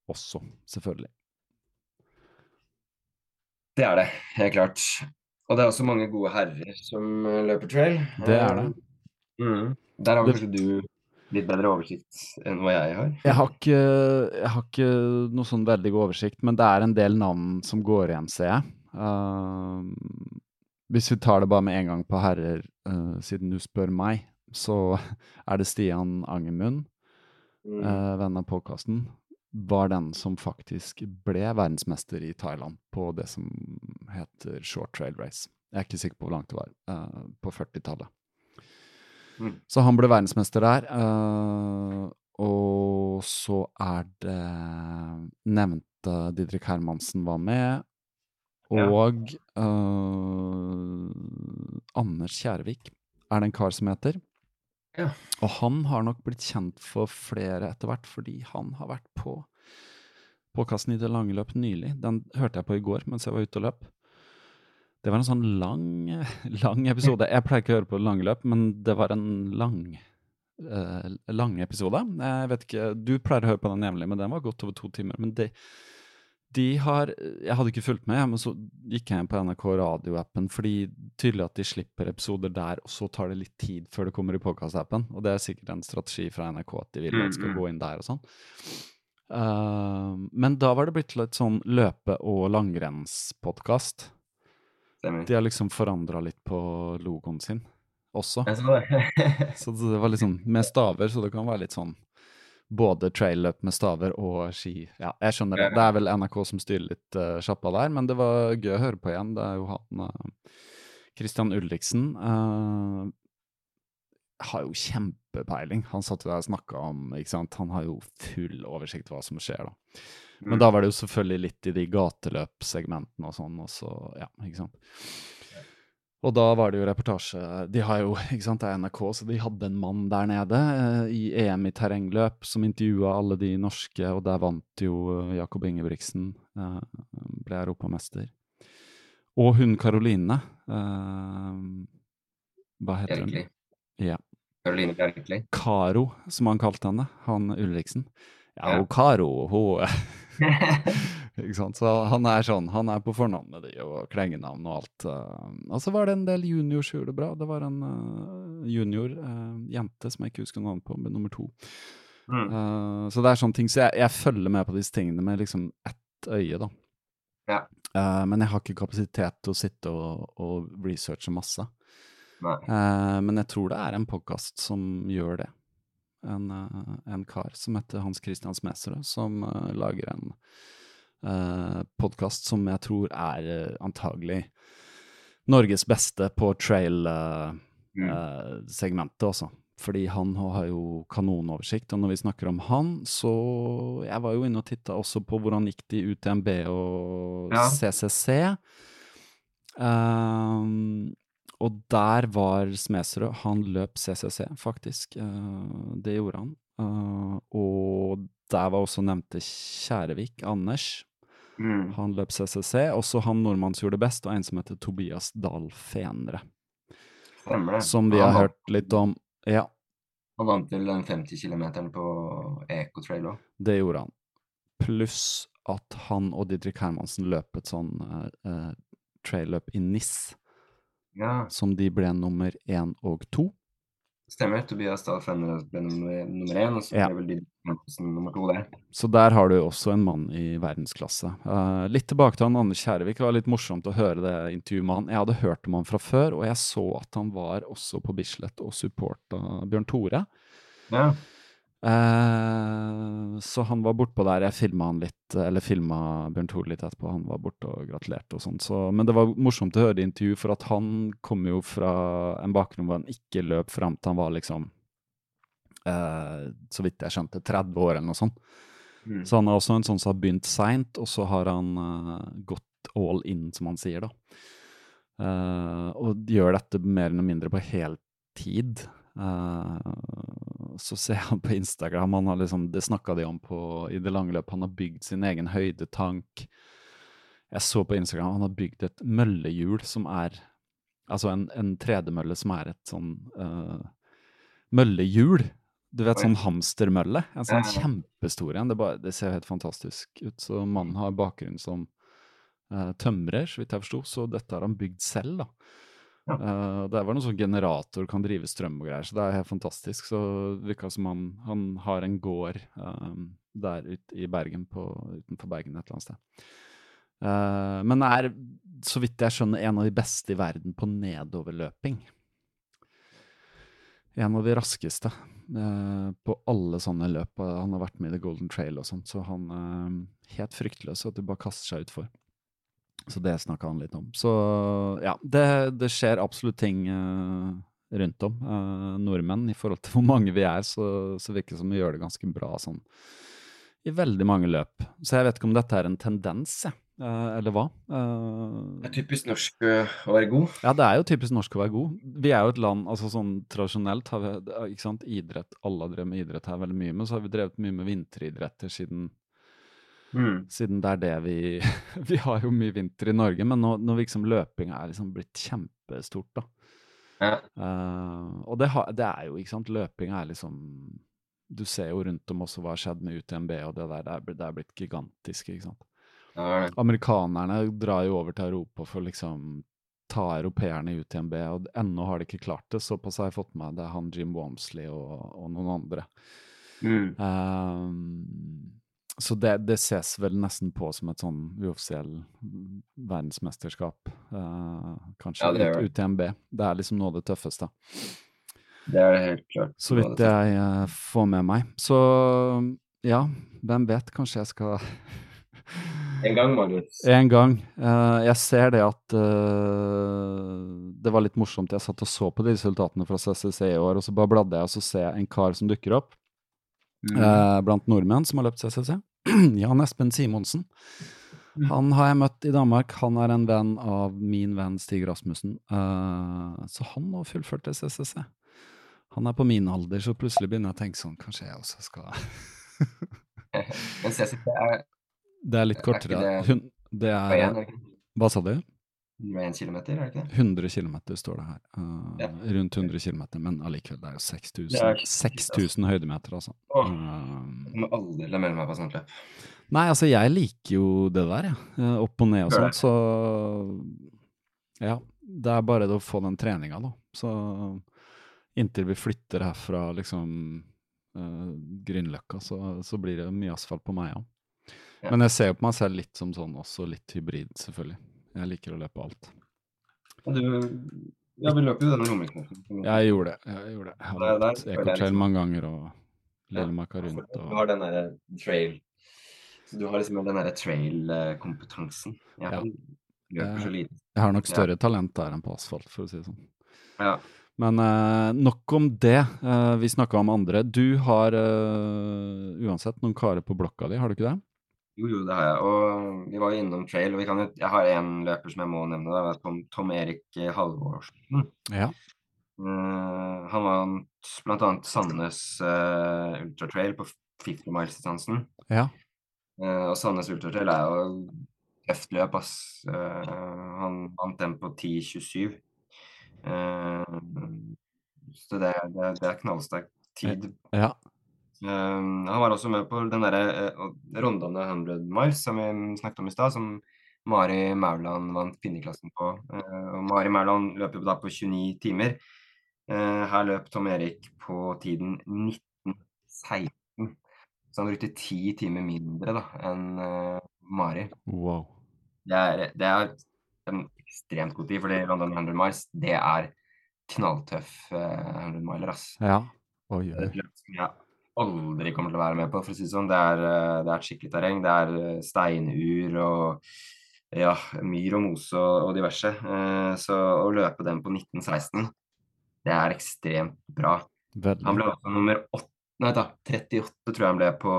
også, selvfølgelig. Det er det, helt klart. Og det er også mange gode herrer som løper trail. Det er det. Mm. Der har Det- kanskje du litt bedre oversikt enn hva jeg har. Jeg har ikke, jeg har ikke noe sånn veldig god oversikt, men det er en del navn som går igjen, ser jeg. Uh, hvis vi tar det bare med en gang på herrer, uh, siden du spør meg, så er det Stian Angermund, Mm. uh, venn av podkasten, var den som faktisk ble verdensmester i Thailand på det som heter short trail race. Jeg er ikke sikker på hvor langt det var. på 40-tallet. Mm. Så han ble verdensmester der. Uh, og så er det nevnte Didrik Hermansen var med. Ja. Og eh, Anders Kjærvik er det en kar som heter. Ja. Og han har nok blitt kjent for flere etter hvert, fordi han har vært på påkasten i det lange løp nylig. Den hørte jeg på i går mens jeg var ute og løp. Det var en sånn lang, lang episode. Jeg pleier ikke å høre på lange løp, men det var en lang, uh, lang episode. Jeg vet ikke, Du pleier å høre på den jevnlig, men den var godt over to timer. Men de, de har Jeg hadde ikke fulgt med, men så gikk jeg inn på NRK radioappen, fordi tydelig at de slipper episoder der, og så tar det litt tid før det kommer i podkast-appen. Og det er sikkert en strategi fra NRK at de vil at skal gå inn der og sånn. Uh, men da var det blitt litt sånn løpe- og langrennspodkast. Stemmer. De har liksom forandra litt på logoen sin også. Jeg så det. Så det var liksom med staver, så det kan være litt sånn både trail-løp med staver og ski. Ja, jeg skjønner det. Det er vel NRK som styrer litt uh, sjappa der, men det var gøy å høre på igjen. Det er jo han uh, Christian Ulriksen. Uh, har jo kjempepeiling. Han satt jo der og snakka om ikke sant? Han har jo full oversikt hva som skjer, da. Men da var det jo selvfølgelig litt i de gateløpsegmentene og sånn, og så Ja, ikke sant. Og da var det jo reportasje De har jo, ikke sant, det er NRK, så de hadde en mann der nede eh, i EM i terrengløp som intervjua alle de norske, og der vant jo eh, Jakob Ingebrigtsen. eh, ble europamester. Og hun Karoline eh, Hva heter hun? Ja. Karoline Bjerkeli. Karo, som han kalte henne. Han Ulriksen. Ja, og Karo, hun Ikke sant? Så han er sånn, han er på fornavn med de, og klengenavn og alt. eh. Og så var det en del juniorskjulebra. det bra. Det var en eh, junior eh, jente som jeg ikke husker navnet på, men nummer to. Mm. Så det er sånne ting, så jeg, jeg følger med på disse tingene med liksom ett øye, da. Ja. Men jeg har ikke kapasitet til å sitte og, og researche masse. Eh, men jeg tror det er en podkast som gjør det. En, uh, en kar som heter Hans Christian Smeserød, som uh, lager en uh, podkast som jeg tror er antagelig Norges beste på Mm. trail-segmentet også. Fordi han har jo kanonoversikt, og når vi snakker om han, så Jeg var jo inne og titta også på hvordan gikk det i UTMB og Ja. CCC. Um, og der var Smedsrød. Han løp CCC, faktisk. Uh, det gjorde han. Uh, og der var også nevnte Kjærevik, Anders. Mm. Han løp CCC. Også han nordmannen som gjorde det best, og en som heter Tobias Dahl Fenre. Stemmer det. Som vi har hørt litt om. Ja, Han vant vel den 50 km på Ecotrail òg. det gjorde han. Pluss at han og Didrik Hermansen løp et sånn uh, uh, trail-løp i NIS, Ja, som de ble nummer én og to. stemmer. Tobias Dahl Fenner ble nummer, én, og så Ja. ble vel de nummer to der. Så der har du også en mann i verdensklasse. Uh, litt tilbake til han Anders Kjærevik. Det var litt morsomt å høre det intervjuet med han. Jeg hadde hørt om han fra før, og jeg så at han var også på Bislett og supporta Bjørn Tore. Ja. Eh, så han var bortpå der. Jeg filma han litt, eller filma Bjørn Tore litt etterpå. Han var borte og gratulerte og sånn. Så, men det var morsomt å høre i intervju, for at han kom jo fra en bakgrunn hvor han ikke løp fram til han var liksom eh, Så vidt jeg skjønte, 30 år eller noe sånt. Mm. Så han er også en sånn som har begynt seint, og så har han eh, gått all in, som han sier, da. Eh, og gjør dette mer eller mindre på heltid. Uh, så ser han på Instagram, han har liksom, det snakka de om på, i det lange løp, han har bygd sin egen høydetank. Jeg så på Instagram han har bygd et møllehjul som er Altså en, en tredemølle som er et sånn uh, møllehjul. Du vet, sånn hamstermølle. En sånn kjempestor en. Det, bare, det ser helt fantastisk ut. Så mannen har bakgrunn som uh, tømrer, så vidt jeg forsto. Så dette har han bygd selv, da. Uh, det var noen sånn generator, kan drive strøm og greier, så det er helt fantastisk. Så det virka som han, han, har en gård um, der ute i Bergen, på, utenfor Bergen et eller annet sted. Uh, men er, så vidt jeg skjønner, en av de beste i verden på nedoverløping. En av de raskeste uh, på alle sånne løp. Han har vært med i The Golden Trail og sånt, så han er helt fryktløs at du bare kaster seg utfor. Så det snakka han litt om. Så ja, det, det skjer absolutt ting rundt om. nordmenn, i forhold til hvor mange vi er, så, så virker det som vi gjør det ganske bra sånn i veldig mange løp. Så jeg vet ikke om dette er en tendens, jeg. Uh, eller hva? Uh, det er typisk norsk uh, å være god. Ja, det er jo typisk norsk å være god. Vi er jo et land altså sånn tradisjonelt har vi ikke sant, idrett, Alle har drevet med idrett her veldig mye, men så har vi drevet mye med vinteridretter siden mm. Siden det er det vi Vi har jo mye vinter i Norge, men nå, nå liksom løpinga er liksom blitt kjempestort, da. Ja. og det, ha, det, er jo, ikke sant, løpinga er liksom Du ser jo rundt om også hva har skjedd med UTMB, og det der det er, det er blitt gigantisk, ikke sant. Ja. Amerikanerne drar jo over til Europa for liksom ta europeerne i UTMB, og ennå har de ikke klart det. Såpass har jeg fått med det er han Jim Wamsley og, og noen andre. Mm. Um, så det, det, ses vel nesten på som et sånn uoffisiell verdensmesterskap, uh, kanskje, ja, ut, ut i NB. Det er liksom noe av det tøffeste. Det er helt klart. Så vidt jeg uh, får med meg. Så ja, hvem vet, kanskje jeg skal En gang, Magnus. En gang. Uh, jeg ser det at uh, Det var litt morsomt. Jeg satt og så på de resultatene fra CCC i år, og så bare bladde jeg, og så ser jeg en kar som dukker opp mm. uh, blant nordmenn som har løpt CCC. Jan Espen Simonsen. Mm. Han har jeg møtt i Danmark. Han er en venn av min venn Stig Rasmussen. så han har fullført CCC. Han er på min alder, så plutselig begynner jeg å tenke sånn Kanskje jeg også skal Men CCC er det er litt kortere. Er det, det er, Hva sa du? 101 km, er det ikke det? 100 km står det her. Uh, ja. Rundt 100 km, men allikevel, det er jo 6000, 6000 høydemeter, altså. Åh, jeg må aldri la melde meg på sånt løp. Nei, altså, jeg liker jo det der, jeg. Ja. Opp og ned og sånt, så Ja. Det er bare det å få den treninga, da. Så inntil vi flytter herfra, liksom uh, Grünerløkka, så, så blir det mye asfalt på meg òg. Ja. Men jeg ser jo på meg selv litt som sånn også litt hybrid, selvfølgelig. Jeg liker å løpe alt. Du, ja, vi løp jo denne Romeriksen. Jeg gjorde det. Jeg gjorde det. Jeg har løpt Ecotrail mange ganger og Lillemarka rundt. Og... Du har den derre trail Så du har liksom den derre trail-kompetansen. Ja. jeg. Jeg har nok større ja. talent der enn på asfalt, for å si det sånn. Ja. Men uh, nok om det. Uh, vi snakka om andre. Du har uh, uansett noen karer på blokka di, har du ikke det? Jo, jo, det har jeg. Og vi var jo innom trail. og vi kan, Jeg har en løper som jeg må nevne. Det er Tom, Tom Erik Halvorsen. Ja. Uh, han vant bl.a. Sandnes uh, ultratrail på 50 miles-distansen. Ja. Uh, og Sandnes ultratrail er jo tøft løp, ass. han vant den på 10.27. så det, det, det er knallsterk tid. Ja. Um, han var også med på den derre uh, Rondane 100 miles som vi snakket om i stad, som Mari Mauland vant pinneklassen på. Uh, Mari Mauland løp da på 29 timer. Uh, her løp Tom Erik på tiden 1916. Så han brukte ti timer mindre da, enn uh, Mari. Wow. Det er, det er, en ekstremt god tid, fordi London 100 miles, det er knalltøff 100 miler, ass. Ja. Oi, oi. Ja aldri kommer til å være med på, for å si det sånn. Det er, eh, det er et skikkelig terreng. Det er eh, steinur og ja, myr og mose og, og diverse. Eh, så å løpe den på 1916, det er ekstremt bra. Veldig. Han ble også nummer 8, nei da, 38 tror jeg han ble på,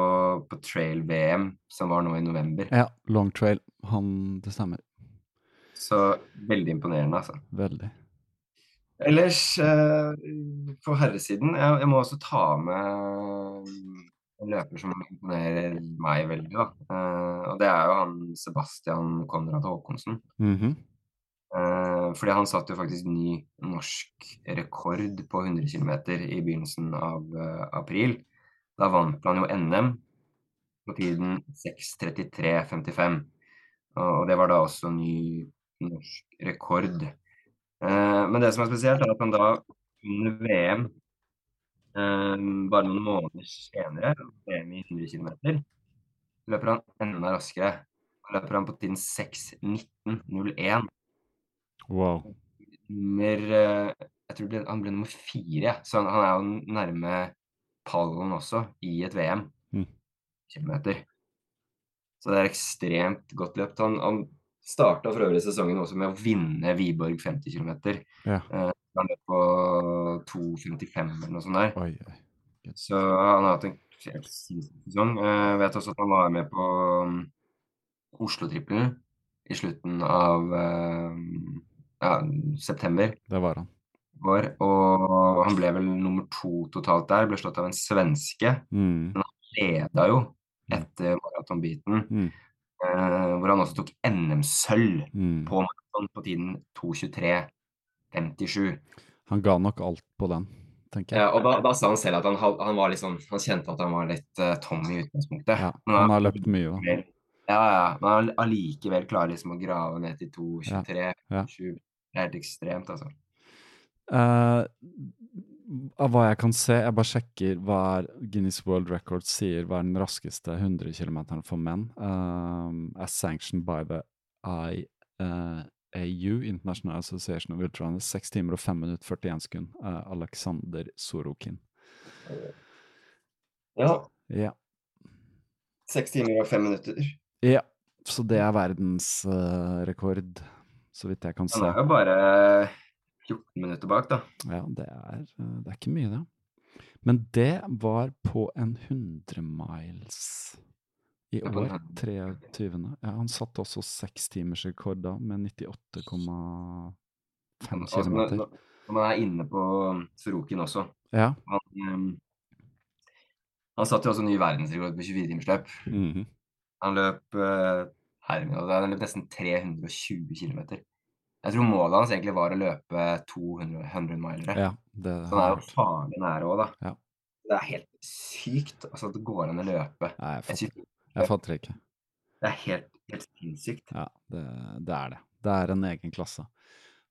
på trail-VM, som var nå i november. Ja, long trail. Han, det stemmer. Så veldig imponerende, altså. Veldig. Ellers, eh, på herresiden jeg, jeg må også ta med en løper som imponerer meg veldig, da. Eh, og det er jo han Sebastian Konrad Haakonsen. Mhm. Eh, fordi han satte jo faktisk ny norsk rekord på 100 km i begynnelsen av eh, april. Da vant han jo NM på tiden 6.33,55. Og, og det var da også ny norsk rekord. Eh, men det som er spesielt, er at han da under VM, eh, bare noen måneder senere, VM i 100 km, løper han enda raskere. Da løper han på tiden 6.19,01 Wow. nummer eh, Jeg tror han ble nummer fire, så han, han er jo nærme pallen også i et VM. Mm. Kilometer. Så det er ekstremt godt løpt. Han, han starta for øvrig sesongen også med å vinne Wiborg 50 km. Ja. Eh, han løp på 2,55 eller noe sånt der. Oi, oi. Så han har hatt en helt sinnssyk sesong. Eh, Jeg vet også at han var med på um, Oslo-trippelen i slutten av eh, ja, september Det var han. Vår, og han ble vel nummer to totalt der. Ble slått av en svenske. Mm. Leda jo etter maratonbiten, Mm. Eh, hvor han også tok NM-sølv Mm. på maraton på tiden 2.23,57. Han ga nok alt på den, tenker Ja, jeg. og da, da sa han selv at han, han var sånn Han kjente at han var litt uh, tom i utgangspunktet. Ja, han har løpt mye, da. Ja, ja. Men han allikevel klarer liksom å grave ned til 2.23. Ja. ja. Det er helt ekstremt, altså. Eh, av hva jeg kan se, jeg bare sjekker hva Guinness World Records sier hva er den raskeste 100 km for menn. Um, as sanctioned by the IAU, International Association of Ultrarunners, 6 timer og 5 minutter 41 sekund. Uh, Aleksander Sorokin. Ja. Ja. 6 timer og 5 minutter. ja. Så det er verdensrekord, så vidt jeg kan se. Han er jo bare 14 minutter bak, da. Ja, det er, eh, det er ikke mye, det. Men det var på en 100 miles i år. en 23. Ja, han satte også sekstimersrekord da, med 98,5 Altså, km. når man er inne på Sorokin også Ja. Han, um, han satte jo også ny verdensrekord på 24-timersløp. mhm. Han løp uh, han løp nesten 320 km. Jeg tror målet hans egentlig var å løpe 200 milere. ja, det Så han er jo farlig nære òg, da. Ja. Det er helt sykt altså, at det går an å løpe. Nei, jeg fatter, det ikke. Det er helt, helt sinnssykt. Ja, det, det er det. Det er en egen klasse.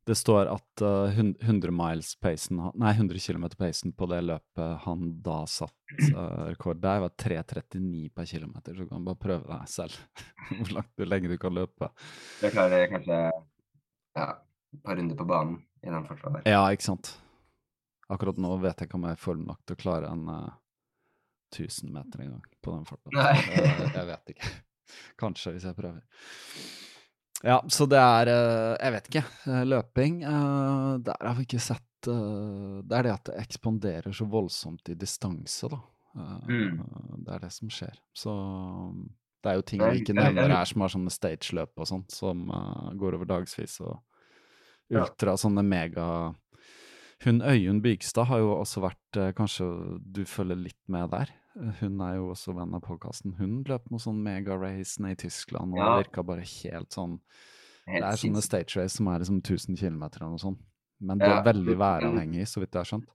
Det står at uh, 100 miles pacen, nei 100 km pacen på det løpet han da satt uh, rekord der, var 3.39 per km. Så du kan bare prøve deg selv hvor langt du lenge du kan løpe. Det klarer kanskje ja, et par runder på banen i den der. Ja, ikke sant. Akkurat nå vet jeg ikke om jeg er i form nok til å klare en uh, 1000 meter en gang på den farten. Nei. jeg, jeg vet ikke. Kanskje, hvis jeg prøver. Ja, så det er eh, Jeg vet ikke. eh, Løping eh, Der har vi ikke sett eh, Det er det at det ekspanderer så voldsomt i distanse, da. Eh, Mm. Det er det som skjer. Så det er jo ting vi ikke nevner her, som har sånne stageløp og sånt, som uh, går over dagsvis, og Ja. ultra, sånne mega Hun Øyunn Bygstad har jo også vært uh, Kanskje du følger litt med der? Hun er jo også venn av podkasten. Hun løp noe sånn megarace nede i Tyskland, og Ja. det virka bare helt sånn Det er sånne stage race som er liksom 1000 km eller noe sånt. Men det Ja. er veldig væravhengig, så vidt jeg har skjønt.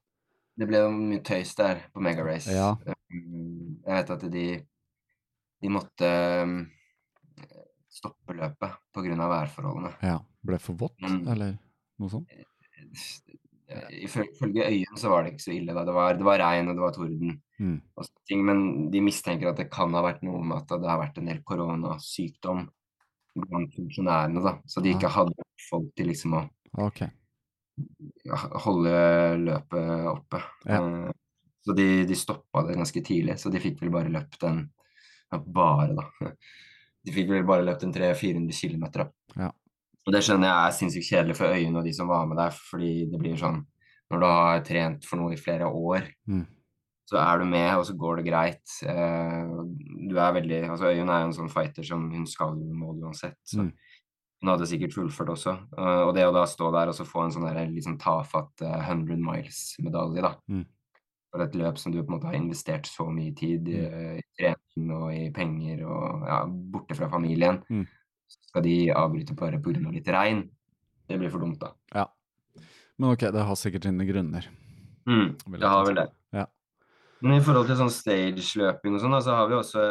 Det ble jo mye tøys der på Mega Race. Ja. Um, Jeg vet at de, de måtte um, stoppe løpet pga. værforholdene. Ja. Ble for vått, Men, eller noe sånt? Ifø- Ifølge Øyen så var det ikke så ille. da. Det var, det var regn og det var torden. Mm. og ting, Men de mistenker at det kan ha vært noe med at det har vært en del koronasykdom blant funksjonærene. da. Så de ikke Ah. hadde folk til liksom å okay. holde løpet oppe. Ja. Eh, Så de, de stoppa det ganske tidlig, så de fikk vel bare løpt en ja, Bare, da. De fikk vel bare løpt en 300-400 km. Ja. Og det skjønner jeg er sinnssykt kjedelig for Øyunn og de som var med der, fordi det blir sånn Når du har trent for noe i flere år, Mm. så er du med, og så går det greit. Eh, du er veldig Altså Øyunn er jo en sånn fighter som hun skal jo i mål uansett. Så Mm. hun hadde sikkert fullført også. Uh, og det å da stå der og så få en sånn der sånn tafatt uh, 100 miles-medalje, da. Mm. For et løp som du på en måte har investert så mye tid i, Mm. i trening og i penger og ja, borte fra familien. Mm. Så skal de avbryte bare pga. litt regn. Det blir for dumt, da. Ja. Men ok, det har sikkert sine grunner. Mm, det har vel det. Ja. Men i forhold til sånn stage-løping og sånn, så har vi også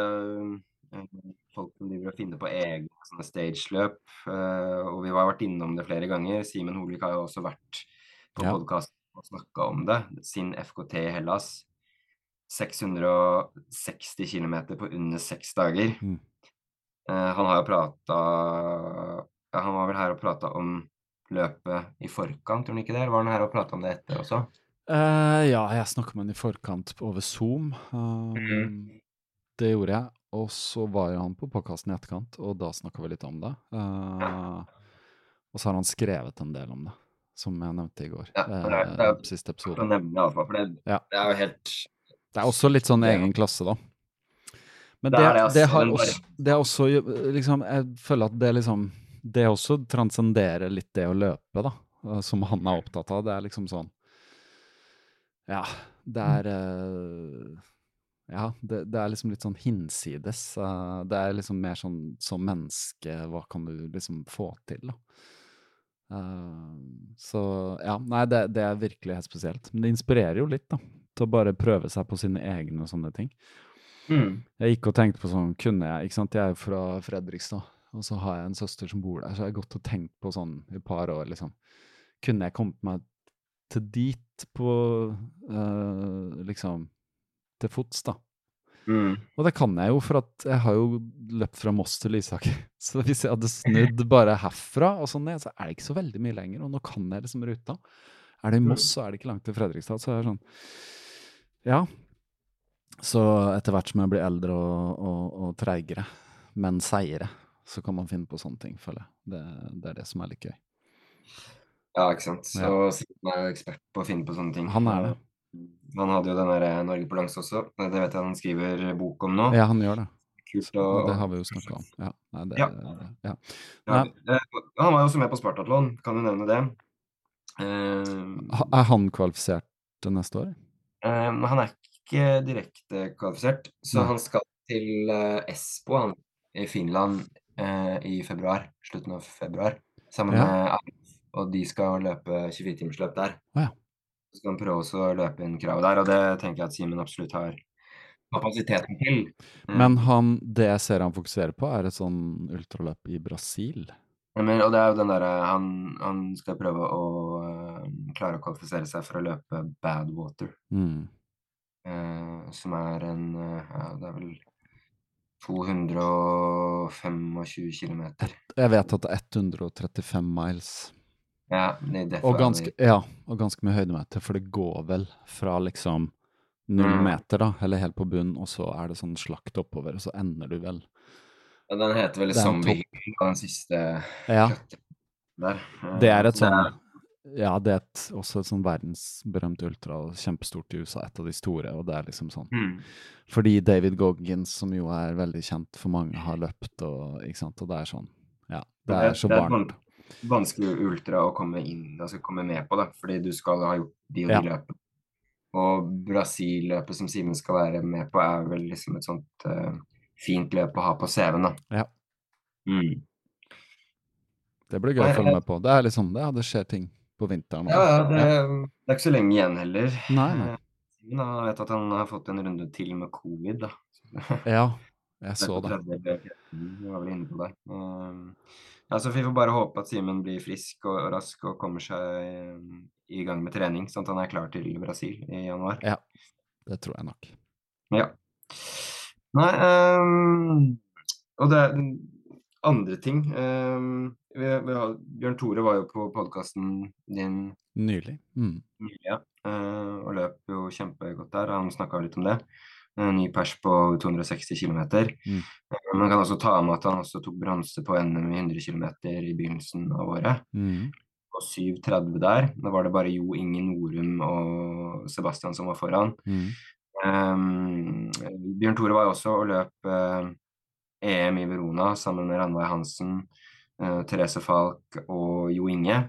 eh, folk som driver og finner på egne sånne stage-løp. eh, og vi har vært innom det flere ganger. Simen Holvik har jo også vært på Ja. podkast og snakka om det. Sin FKT i Hellas. 660 km på under seks dager. Mm. Eh, han har jo prata ja, Han var vel her og prata om løpet i forkant, tror han ikke det? Eller var han her og prata om det etter også? Uh, ja, jeg snakka med han i forkant over Zoom. Uh, mm. Det gjorde jeg. Og så var han på podkasten i etterkant, og da snakka vi litt om det. Eh, og så har han skrevet en del om det, som jeg nevnte i går. Ja, det er- det er- eh, siste episode. nevne iallfall, for det, Ja. det er jo helt Det er også litt sånn egen klasse, da. Men Det det, det, altså. har også, det er også liksom Jeg føler at det liksom Det også transcenderer litt det å løpe, da. eh, Som han er opptatt av. Det er liksom sånn Ja, det er eh, Ja, det, det er liksom litt sånn hinsides. eh, Det er liksom mer sånn som menneske, hva kan du liksom få til, da? Eh, så ja, nei, det, det er virkelig helt spesielt. Men det inspirerer jo litt, da. Til å bare prøve seg på sine egne sånne ting. mm. Jeg gikk og tenkte på sånn, kunne jeg Ikke sant, jeg er fra Fredrikstad, og så har jeg en søster som bor der, så jeg har gått og tenkt på sånn i et par år, liksom. Kunne jeg kommet meg til dit på eh, liksom til fots, da? Mm. Og det kan jeg jo, for at jeg har jo løpt fra Moss til Lysaker. Så hvis jeg hadde snudd bare herfra og sånn ned, så er det ikke så veldig mye lenger. Og nå kan jeg liksom ruta. Er det i Moss, så er det ikke langt til Fredrikstad. Så er det sånn Ja. Så etter hvert som jeg blir eldre og, og, og treigere, men seigere, så kan man finne på sånne ting, føler jeg. Det, det er det som er litt gøy. Ja, ikke sant. Så Ja. Simen er jo ekspert på å finne på sånne ting. Han er det. Han hadde jo den der eh, Norge på langs også. Det vet jeg han skriver bok om nå. Ja, han gjør det. Kult å det har vi jo snakka om. Ja. Nei, det, Ja. ja. ja, eh, Han var jo også med på Spartatlon, kan du nevne det? Uh, Er han kvalifisert til neste år? Uh, han er ikke direkte kvalifisert, så Nei. han skal til Espo han, i Finland uh, i februar. Slutten av februar. Sammen med Arif, og de skal løpe 24-timersløp der. Ja. Så skal han prøve også å løpe inn kravet der, og det tenker jeg at Simen absolutt har kapasiteten til. Mm. Men han, det jeg ser han fokuserer på, er et sånn ultraløp i Brasil. Ja, Men, og det er jo den derre han, han skal prøve å uh, klare å kvalifisere seg for å løpe Badwater, Mm. Uh, som er en uh, Ja, det er vel 225 km. Jeg vet at det er 135 miles. Ja, Og ganske, ja, og ganske mye høydemeter, for det går vel fra liksom null Mm. meter, da, eller helt på bunnen, og så er det sånn slakt oppover, og så ender du vel ja, Den heter vel Zombie Hill, den siste Ja, der. Det er et sånn Ja, det er et, også et sånn verdensberømt ultra, kjempestort i USA, et av de store, og det er liksom sånn Mm. Fordi David Goggins, som jo er veldig kjent for mange, har løpt, og ikke sant, og det er sånn Ja, det er så varmt. Vanskelig ultra å komme inn, altså komme med på, da, fordi du skal ha gjort de og de Ja. løpene. Og Brasil-løpet som Simen skal være med på, er vel liksom et sånt uh, fint løp å ha på CV-en, da. Ja. Mm. Det blir gøy å følge med på. Det er liksom det, ja, det skjer ting på vinteren. Ja, ja, det, det er ikke så lenge igjen heller. Nei, nei. Eh, Simen har vet at han har fått en runde til med covid, da. Ja, jeg så det. det. 30 eller 14, Vi var vel inne på det. Ja, så Vi får bare håpe at Simen blir frisk og, og rask og kommer seg um, i gang med trening, sånn at han er klar til Brasil i januar. Ja, det tror jeg nok. Ja. Nei um, Og det er andre ting um, vi, vi har, Bjørn Tore var jo på podkasten din Nylig. Mm. nylig, ja, eh, og løp jo kjempegodt der. Han snakka litt om det. En ny pers på 260 km. Mm. Man kan også ta med at han også tok bronse på NM i 100 km i begynnelsen av året. Mm. Og 7,30 der. Da var det bare Jo Inge Norum og Sebastian som var foran. Mm. Um, Bjørn Tore var også og løp uh, EM i Verona sammen med Ranveig Hansen. uh, Therese Falk og Jo Inge.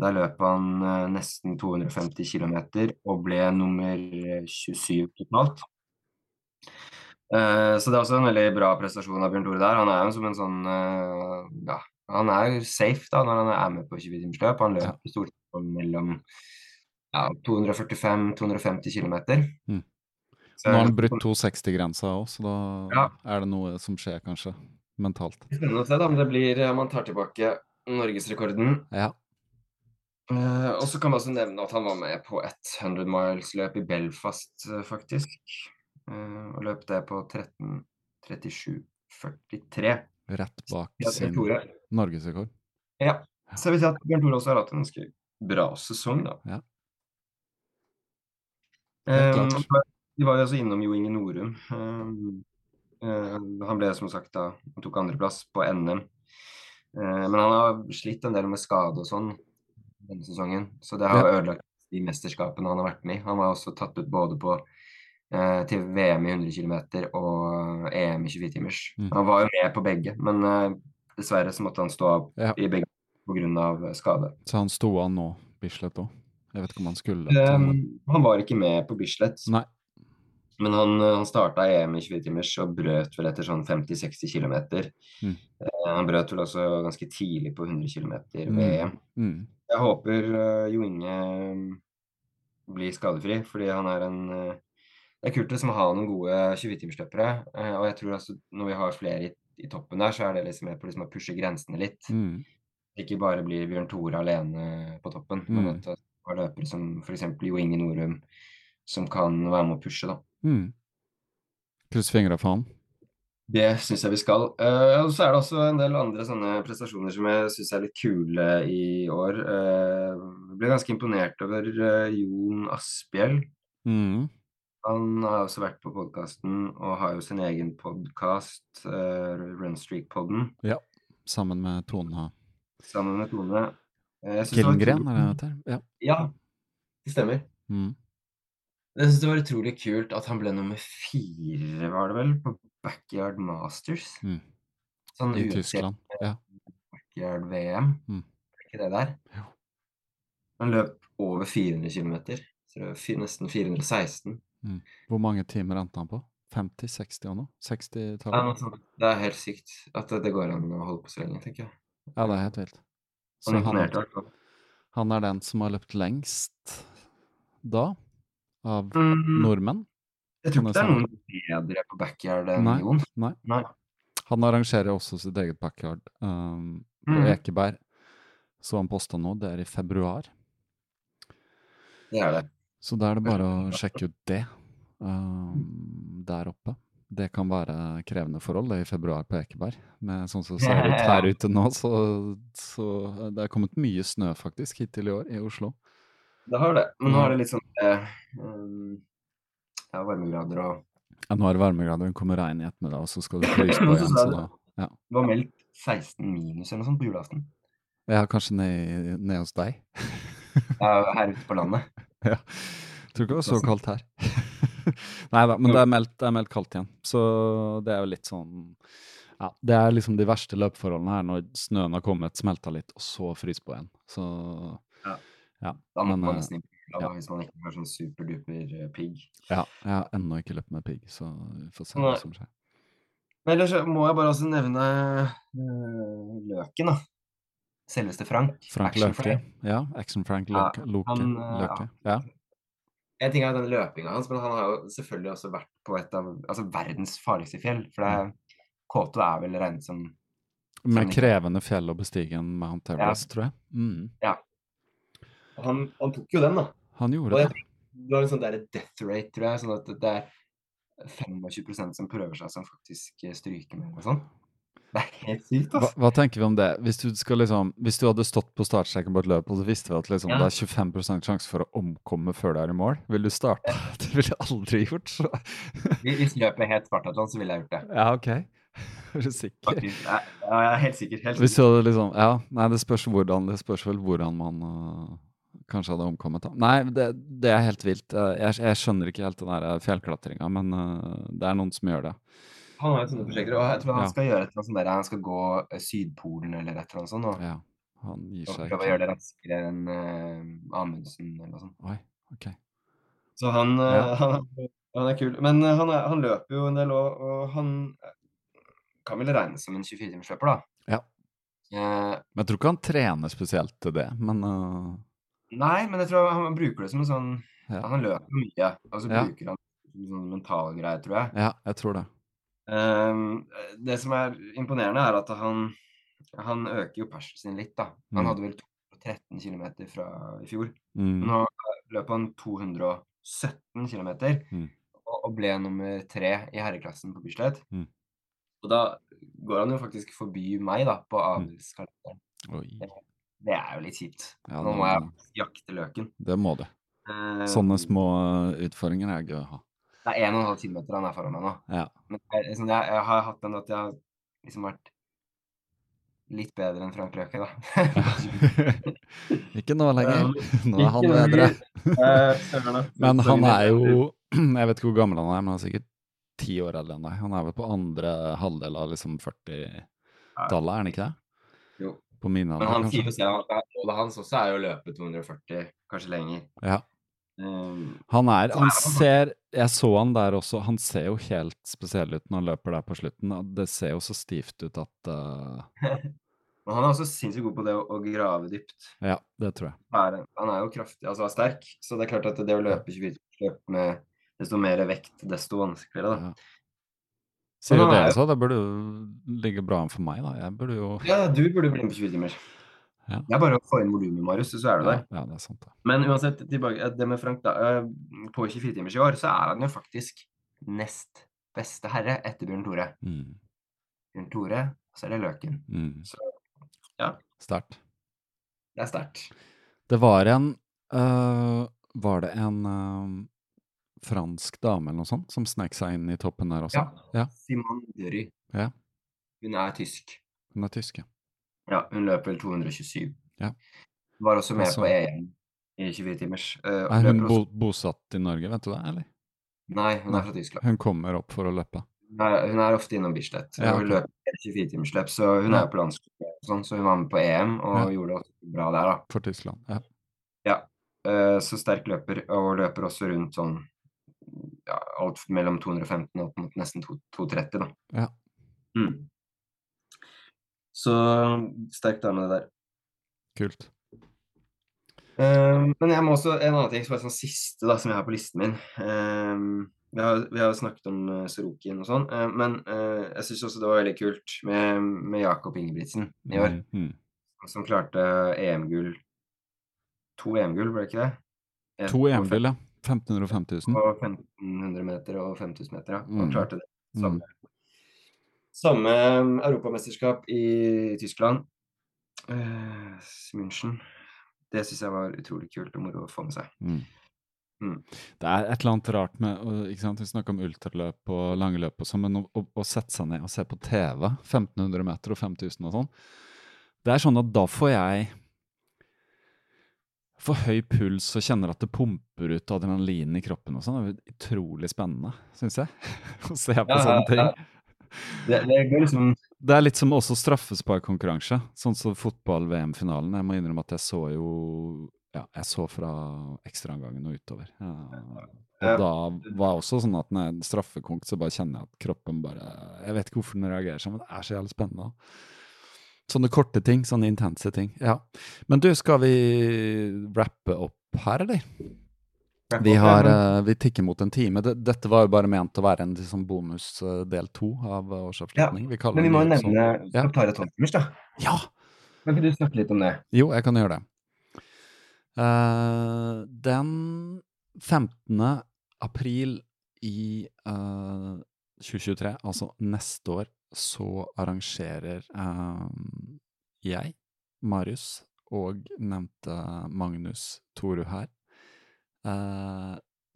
Der løp han uh, nesten 250 km og ble nummer 27 totalt. Eh, så det er også en veldig bra prestasjon av Bjørn Tore der. Han er jo som en sånn uh, Ja, han er safe da når han er med på 24-timersløp. Han løper stort sett mellom ja, 245-250 km. Mm. Nå har han brutt 260-grensa òg, så da Ja. er det noe som skjer, kanskje. Mentalt. Spennende å se da, om det blir om han tar tilbake norgesrekorden. Ja. Uh, og så kan man også nevne at han var med på et 100 miles-løp i Belfast, eh, faktisk. Eh, og løp det på 13.37,43. Rett bak sin norgesrekord. Ja. Så jeg vil si at Bjørn Tore også har hatt en ganske bra sesong, da. Ja. Eh, Helt var jo også innom Jo Inge Norum. Um, uh, han ble som sagt da Han tok andreplass på NM. Uh, men han har slitt en del med skade og sånn denne sesongen, så det har Ja. ødelagt de mesterskapene han har vært med i. Han var også tatt ut både på til VM i 100 km og EM i 24-timers. Mm. Han var jo med på begge, men eh, dessverre så måtte han stå av Ja. i begge pga. skade. Så han sto an nå, Bislett òg. Jeg vet ikke om han skulle Um, han var ikke med på Bislett, Nei. men han, eh, han starta EM i 24-timers og brøt vel etter sånn 50-60 km. Mm. han brøt vel også ganske tidlig på 100 km Mm. EM. Mm. Jeg håper eh, Jo Inge blir skadefri, fordi han er en eh, Det er kult liksom å ha noen gode 24-timersløpere, eh, og jeg tror altså når vi har flere i, i toppen der, så er det liksom med på liksom å pushe grensene litt. Mm. Ikke bare blir Bjørn Tore alene på toppen, men Mm. at det er løpere som f.eks. Jo Inge Norum, som kan være med å pushe, da. Mm. Kryss fingra for han. Det syns jeg vi skal. Uh, og så er det også en del andre sånne prestasjoner som jeg syns er litt kule i år. Uh, ble ganske imponert over uh, Jon Asphjell. Mm. Han har også vært på podkasten og har jo sin egen podkast, uh, Runstreak-podden, Ja. Sammen med Tone sammen med Tone. Eh, Gillengren, er det det heter? Ja. Ja, det stemmer. Mm. Jeg syns det var utrolig kult at han ble nummer fire, var det vel, på Backyard Masters. Mm. Sånn I Tyskland. Ja. Backyard-VM. Mm. Er ikke det der? Jo. Han løp over 400 km. Nesten 416. Hvor mange timer endte han på? 50-60 år nå? 60-tallet? noe. Det er helt sykt at det går an å holde på så lenge, tenker jeg. Ja, det er helt vilt. Så Han han, er den som har løpt lengst da, av Mm, nordmenn. jeg tror ikke det er noen bedre på backyard enn Nei. Jon. Nei. Nei. Han arrangerer også sitt eget backyard um, på Mm. Ekeberg. Så han posta nå, det er i februar. Det er det. Så da er det bare å sjekke ut det um, der oppe. Det kan være krevende forhold det er i februar på Ekeberg. Men sånn som det ser ut her ute nå, så, så det er kommet mye snø faktisk hittil i år i Oslo. Det har det. Men nå er det litt sånn eh, um, ja, varmegrader og Ja, nå er det varmegrader, det kommer regn i ettermiddag, og så skal det fryse på igjen. Så da, ja. Det var meldt 16 minus eller noe sånt på julaften. ja, kanskje ned, ned hos deg. Ja, her ute på landet. Ja. Tror ikke det var så kaldt her. Nei da, men det er, meldt, det er meldt kaldt igjen. Så det er jo litt sånn Ja, det er liksom de verste løpeforholdene her, når snøen har kommet, smelta litt, og så fryser på igjen. Så Ja. ja. Da må man eh, nesten ja. hvis man ikke har sånn superduper eh, pigg. ja, jeg har ennå ikke løpt med pigg, så vi får se hva som skjer. Men ellers må jeg bare også nevne øh, Løken, da. Selveste Frank. Frank Action Løke. Frank. Ja, Action Frank Løke. Han, eh, Løke. Ja. En ting er den løpinga hans, men han har jo selvfølgelig også vært på et av altså, verdens farligste fjell. For det er, K2 er vel regnet som Med krevende fjell å bestige en Mount Everest, tror jeg. Mm. han, han tok jo den, da. Han gjorde det. det var en sånn der death rate, tror jeg. Sånn at det er 25% som prøver seg som faktisk stryker med og sånn. Det er helt sykt, Hva, altså. hva tenker vi om det? Hvis du, liksom, hvis du hadde stått på startstreken på et løp, og så visste vi at liksom, Ja. det er 25 sjanse for å omkomme før du er i mål, vil du starte? Det ville jeg aldri gjort. Så. Hvis løpet het Spartathlon, så ville jeg gjort det. Ja, ok. Er du sikker? Faktisk. Ja, jeg er helt sikker. Helt Hvis du hadde liksom Ja, nei, det spørs hvordan Det spørs vel hvordan man uh, kanskje hadde omkommet. Da. Nei, det, det er helt vilt. Eh, Jeg, jeg skjønner ikke helt den fjellklatringa, men uh, det er noen som gjør det. Han har jo sånne prosjekter, og jeg tror han Ja. skal gjøre et eller annet han skal gå eh, Sydpolen eller et eller annet sånt, og, Ja, han gir seg prøve å gjøre det raskere enn uh, Amundsen eller noe sånt. Oi, ok. Så han, eh, Ja. han, han er kul. Men han, er, han løper jo en del, og, og han kan vel regnes som en 24-timersløper, da. Ja. Uh, Men jeg tror ikke han trener spesielt til det, men uh... nei, men jeg tror han bruker det som en sånn Ja. Han løper mye, og så Ja. bruker han sånn mental greie, tror jeg. ja, jeg tror det. Ehm, det som er imponerende, er at han, han øker jo persen sin litt, da. Han Mm. hadde vel 213 km fra i fjor. Mm. Nå løp han 217 km Mm. og, og ble nummer tre i herreklassen på Bislett. Mm. Og da går han jo faktisk forbi meg, da, på Mm. adelskalenderen. Det er jo litt kjipt. Ja, Nå må jeg jakte løken. Det må du. Ehm, Sånne små øh, utfordringer er gøy å ha. Det er 1,5 km han er foran meg nå. Ja. Men jeg, liksom, jeg, jeg har hatt den at jeg har liksom vært litt bedre enn Frank Løke, da. ikke nå lenger. Nå er han bedre. Eh. Men han er jo Jeg vet ikke hvor gammel han er, men han er sikkert ti år eldre enn deg. Han er vel på andre halvdel av liksom 40-tallet, er han ikke det? Jo. På min Men alder, han sier jo selv at målet hans også er å løpe 240, kanskje lenger. Ja. Um, Han er Han ser Jeg så han der også. Han ser jo helt spesiell ut når han løper der på slutten. Det ser jo så stivt ut at uh... men han er også sinnssykt god på det å, å grave dypt. Ja, det tror jeg. Er, han er jo kraftig, altså er sterk, så det er klart at det å løpe 24-løp med desto mer vekt, desto vanskeligere, da. Ja. Sier jo det er så, det burde jo ligge bra an for meg, da. Jeg burde jo Ja, du burde bli med på 20 timer. Ja. Det er bare å få inn volumet, Marius, så er du der. ja, det er sant, det. Men uansett, tilbake, eh, det med Frank, da. eh, På 24 timers i år så er han jo faktisk nest beste herre etter Bjørn Tore. Mm, Bjørn Tore, og så er det Løken. mm. Så ja, Sterkt. det er sterkt. Det var en øh, Var det en øh, fransk dame eller noe sånt som snek seg inn i toppen der også? Ja. Ja. Simon Dury. Ja. Hun er tysk. Hun er tysk, ja. Ja, hun løper vel 227. Ja. Var også med Altså- på EM i 24 timers. Uh, Er hun bo bosatt i Norge, vet du det, eller? Nei, hun Nei. er fra Tyskland. Hun kommer opp for å løpe. Hun er, hun er ofte innom Bislett. Ja, og Hun løper 24-timersløp, så hun er på landslaget. Sånn, så hun var med på EM og Ja. gjorde det også bra der, da. For Tyskland. Ja. Ja. Uh, så sterk løper, og løper også rundt sånn ja, alt mellom 215 og opp mot nesten 230, da. Ja. Mm. Så sterk dame, det der. Kult. Um, men jeg må også, en annen ting som er sånn siste da, som jeg har på listen min. Um, vi, har, vi har snakket om uh, Sorokin og sånn, uh, men uh, jeg syns også det var veldig kult med, med Jakob Ingebrigtsen i år, Mm, mm. som klarte EM-gull. To EM-gull, ble det ikke det? Et To EM-gull, ja. 1500 og 5000. Og 1500 meter og 5000 meter, ja. Og Mm. klarte det. Mm. Samme, um, europamesterskap i Tyskland. Uh, München. Det syns jeg var utrolig kult og moro å få med seg. Mm. Mm. Det er et eller annet rart med ikke sant? Vi snakker om ultraløp og lange løp og sånn, men å, å, å sette seg ned og se på TV 1500 meter og 5000 og sånn Det er sånn at da får jeg for høy puls og kjenner at det pumper ut adrenalin i kroppen og sånn. Det er utrolig spennende, syns jeg. Å se på Ja, sånne ting. ja. Det, det går liksom Det er litt som også straffesparkkonkurranse, sånn som fotball-VM-finalen. Jeg må innrømme at jeg så jo Ja, jeg så fra ekstraomgangen og utover. Ja. Og da var det også sånn at når jeg straffekonk, så bare kjenner jeg at kroppen bare Jeg vet ikke hvorfor den reagerer sånn, men det er så jævlig spennende. Sånne korte ting, sånne intense ting. Ja. Men du, skal vi rappe opp her, eller? Vi, har, eh, vi tikker mot en time. Dette var jo bare ment å være en liksom, bonus eh, del to av eh, årsavslutning. Vi Men vi må jo nevne Ja. Tomtmers, da. Ja! Kan ikke du snakke litt om det? Jo, jeg kan gjøre det. Uh, den 15. april i uh, 2023, altså neste år, så arrangerer uh, jeg, Marius og nevnte Magnus Toru her eh,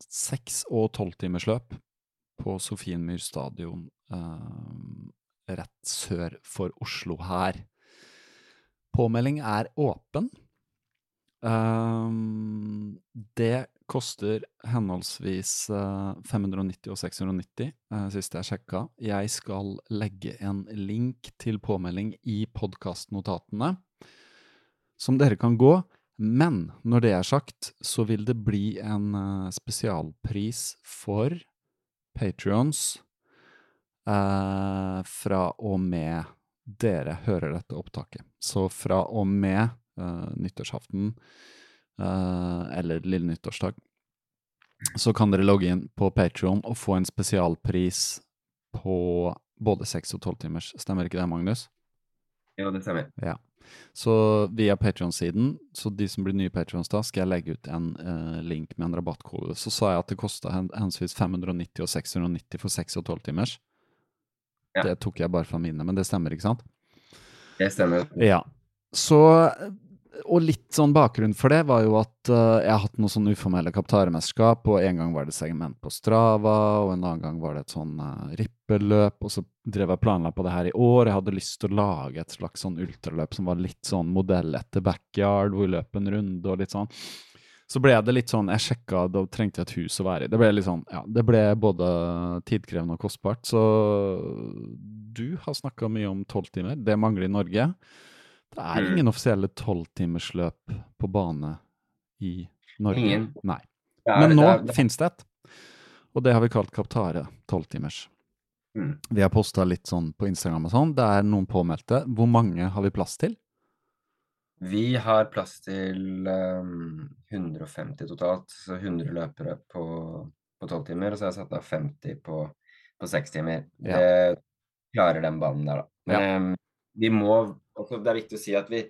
seks- og tolvtimersløp på Sofienmyr stadion eh, rett sør for Oslo her. Påmelding er åpen. Um, det koster henholdsvis eh, 590 og 690, siste sist jeg sjekka. Jeg skal legge en link til påmelding i podkastnotatene, som dere kan gå. Men når det er sagt, så vil det bli en eh, spesialpris for Patrions eh, fra og med dere hører dette opptaket. Så fra og med eh, nyttårsaften eh, eller lille nyttårsdag, så kan dere logge inn på Patreon og få en spesialpris på både 6 og 12 timers. Stemmer ikke det, Magnus? Ja, det stemmer. Ja. Så via Patreon-siden, så de som blir nye Patrons da, skal jeg legge ut en eh, link med en rabattkode. Så sa jeg at det kosta hen henholdsvis 590 og 690 for 6 og 12 timers. Ja. Det tok jeg bare fra minnet, men det stemmer, ikke sant? Det stemmer. Ja. Så Og litt sånn bakgrunn for det var jo at eh, jeg har hatt noen sånne uformelle kaptaremesterskap, og en gang var det segment på Strava, og en annen gang var det et sånn uh, rippelløp, og så drev jeg planla på det her i år. Jeg hadde lyst til å lage et slags sånn ultraløp som var litt sånn modell etter backyard, hvor løp en runde og litt sånn. Så ble det litt sånn Jeg sjekka, da trengte jeg et hus å være i. Det ble litt sånn, ja, det ble både tidkrevende og kostbart. Så du har snakka mye om tolv timer. Det mangler i Norge. Det er Mm. ingen offisielle tolvtimersløp på bane i Norge. Ingen. Nei. Er- Men nå det det- fins det et, og det har vi kalt Kaptare tolvtimers. Mm. Vi har posta litt sånn på Instagram og sånn. Det er noen påmeldte. Hvor mange har vi plass til? Vi har plass til um, 150 totalt, så 100 løpere på, på 12 timer, og så har jeg satt av 50 på, på 6 timer. Ja. Det klarer den banen der, da. Men Ja. um, vi må altså, Det er viktig å si at vi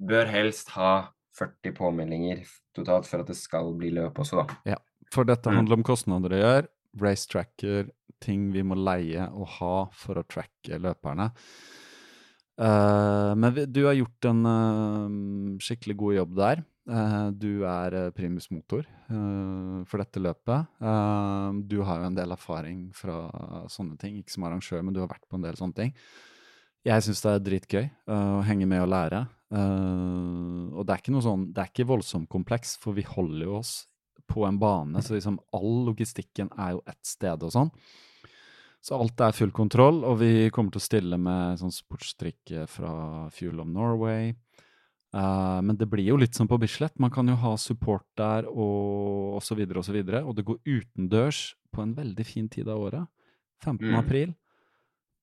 bør helst ha 40 påmeldinger totalt for at det skal bli løp også, da. For dette Mm. handler om kostnader å gjøre. Racetracker, ting vi må leie og ha for å tracke løperne. Uh, men vi, du har gjort en uh, skikkelig god jobb der. Uh, du er primus motor for dette løpet. Du har jo en del erfaring fra sånne ting, ikke som arrangør, men du har vært på en del sånne ting. Jeg syns det er dritgøy uh, å henge med og lære. Uh, og det er ikke noe sånn, det er ikke voldsomt kompleks, for vi holder jo oss på en bane, så liksom all logistikken er jo ett sted og sånn. Så alt er full kontroll, og vi kommer til å stille med sånn sportsdrikke fra Fuel of Norway. Uh, men det blir jo litt som på Bislett. Man kan jo ha support der og, og så videre og så. Og det går utendørs på en veldig fin tid av året. 15. Mm. april.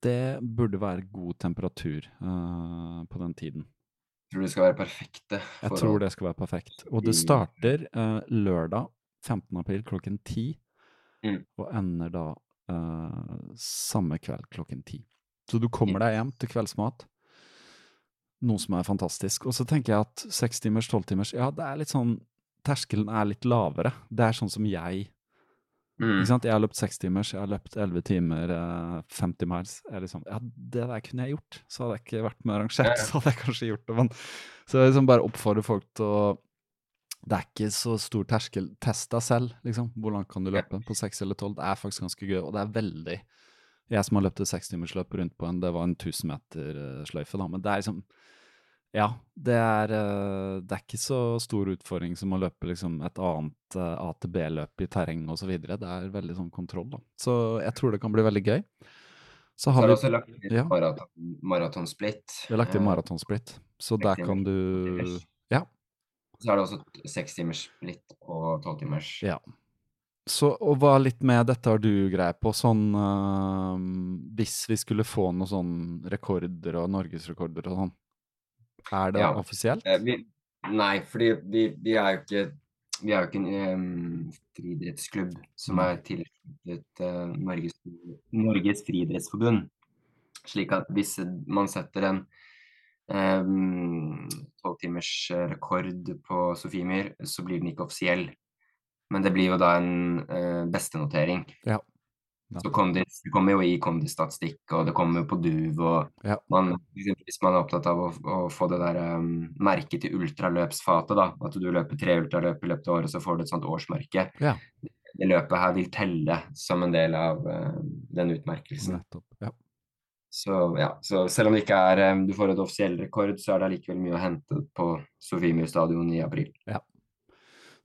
Det burde være god temperatur uh, på den tiden. Tror det skal være perfekte. Jeg forhold. tror det skal være perfekt. Og det starter uh, lørdag 15. april klokken 10, Mm. og ender da uh, samme kveld klokken 10. Så du kommer deg hjem til kveldsmat, noe som er fantastisk. Og så tenker jeg at seks timers, tolv timers, ja, det er litt sånn Terskelen er litt lavere. Det er sånn som jeg Mm. Jeg har løpt seks timers, jeg har løpt 11 timer, eh, 50 miles. Jeg er liksom, ja, det der kunne jeg gjort. Så hadde jeg ikke vært med arrangert, så hadde jeg kanskje gjort det. Men, så jeg liksom bare oppfordrer folk til å Det er ikke så stor terskel. Test deg selv, liksom. Hvor langt kan du løpe? På seks eller tolv? Det er faktisk ganske gøy, og det er veldig Jeg som har løpt et sekstimersløp rundt på en, det var en 1000 meter eh, da, men det er liksom ja, det er, eh, det er ikke så stor utfordring som å løpe liksom et annet eh, ATB-løp i terreng osv. Det er veldig sånn kontroll, da. Så jeg tror det kan bli veldig gøy. Så Så har har vi, også lagt inn Ja. maraton, maratonsplitt. vi har lagt inn maratonsplitt, så der kan du. Ja. Så er det også seks timers splitt og tolv timers. Ja. Så, og hva litt med dette har du greie på, sånn eh, Hvis vi skulle få noen sånn rekorder og norgesrekorder og sånn, er det Ja. offisielt? Eh, vi, nei, fordi vi, vi er jo ikke vi er jo ikke en um, friidrettsklubb som er tilknyttet uh, Norges, Norges friidrettsforbund. Slik at hvis man setter en tolv timers eh, rekord på Sofiemyr, så blir den ikke offisiell. Men det blir jo da en uh, bestenotering. Ja. Så kondis, det kommer jo i kondisstatistikk, og det kommer på DUV. og Ja. man, Hvis man er opptatt av å, å få det der um, merket til ultraløpsfatet, da, at du løper tre ultraløp i løpet av året, så får du et sånt årsmerke. Ja. Det løpet her vil telle som en del av uh, den utmerkelsen. Nettopp. Ja. Så ja, så selv om det ikke er um, du får et offisiell rekord, så er det allikevel mye å hente på Sofiemyr stadion i april.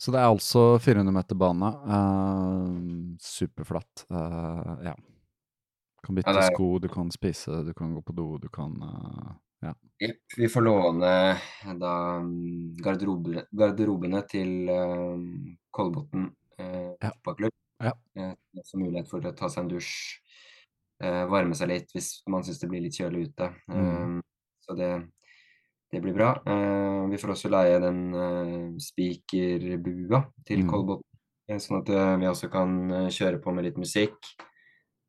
Så det er altså 400 meter bane. Uh, superflatt. Uh, ja. Kan bytte Ja, er- sko, du kan spise, du kan gå på do, du kan uh, Ja. Jepp. Vi får låne da garderobe, garderobene til uh, Kolbotn Ja. fotballklubb. Ja. Også mulighet for å ta seg en dusj, varme seg litt hvis man syns det blir litt kjølig ute. Mm. Så det, det blir bra. Uh, vi får også leie den uh, spikerbua til Mm. Kolbotn, eh, sånn at uh, vi også kan eh, kjøre på med litt musikk.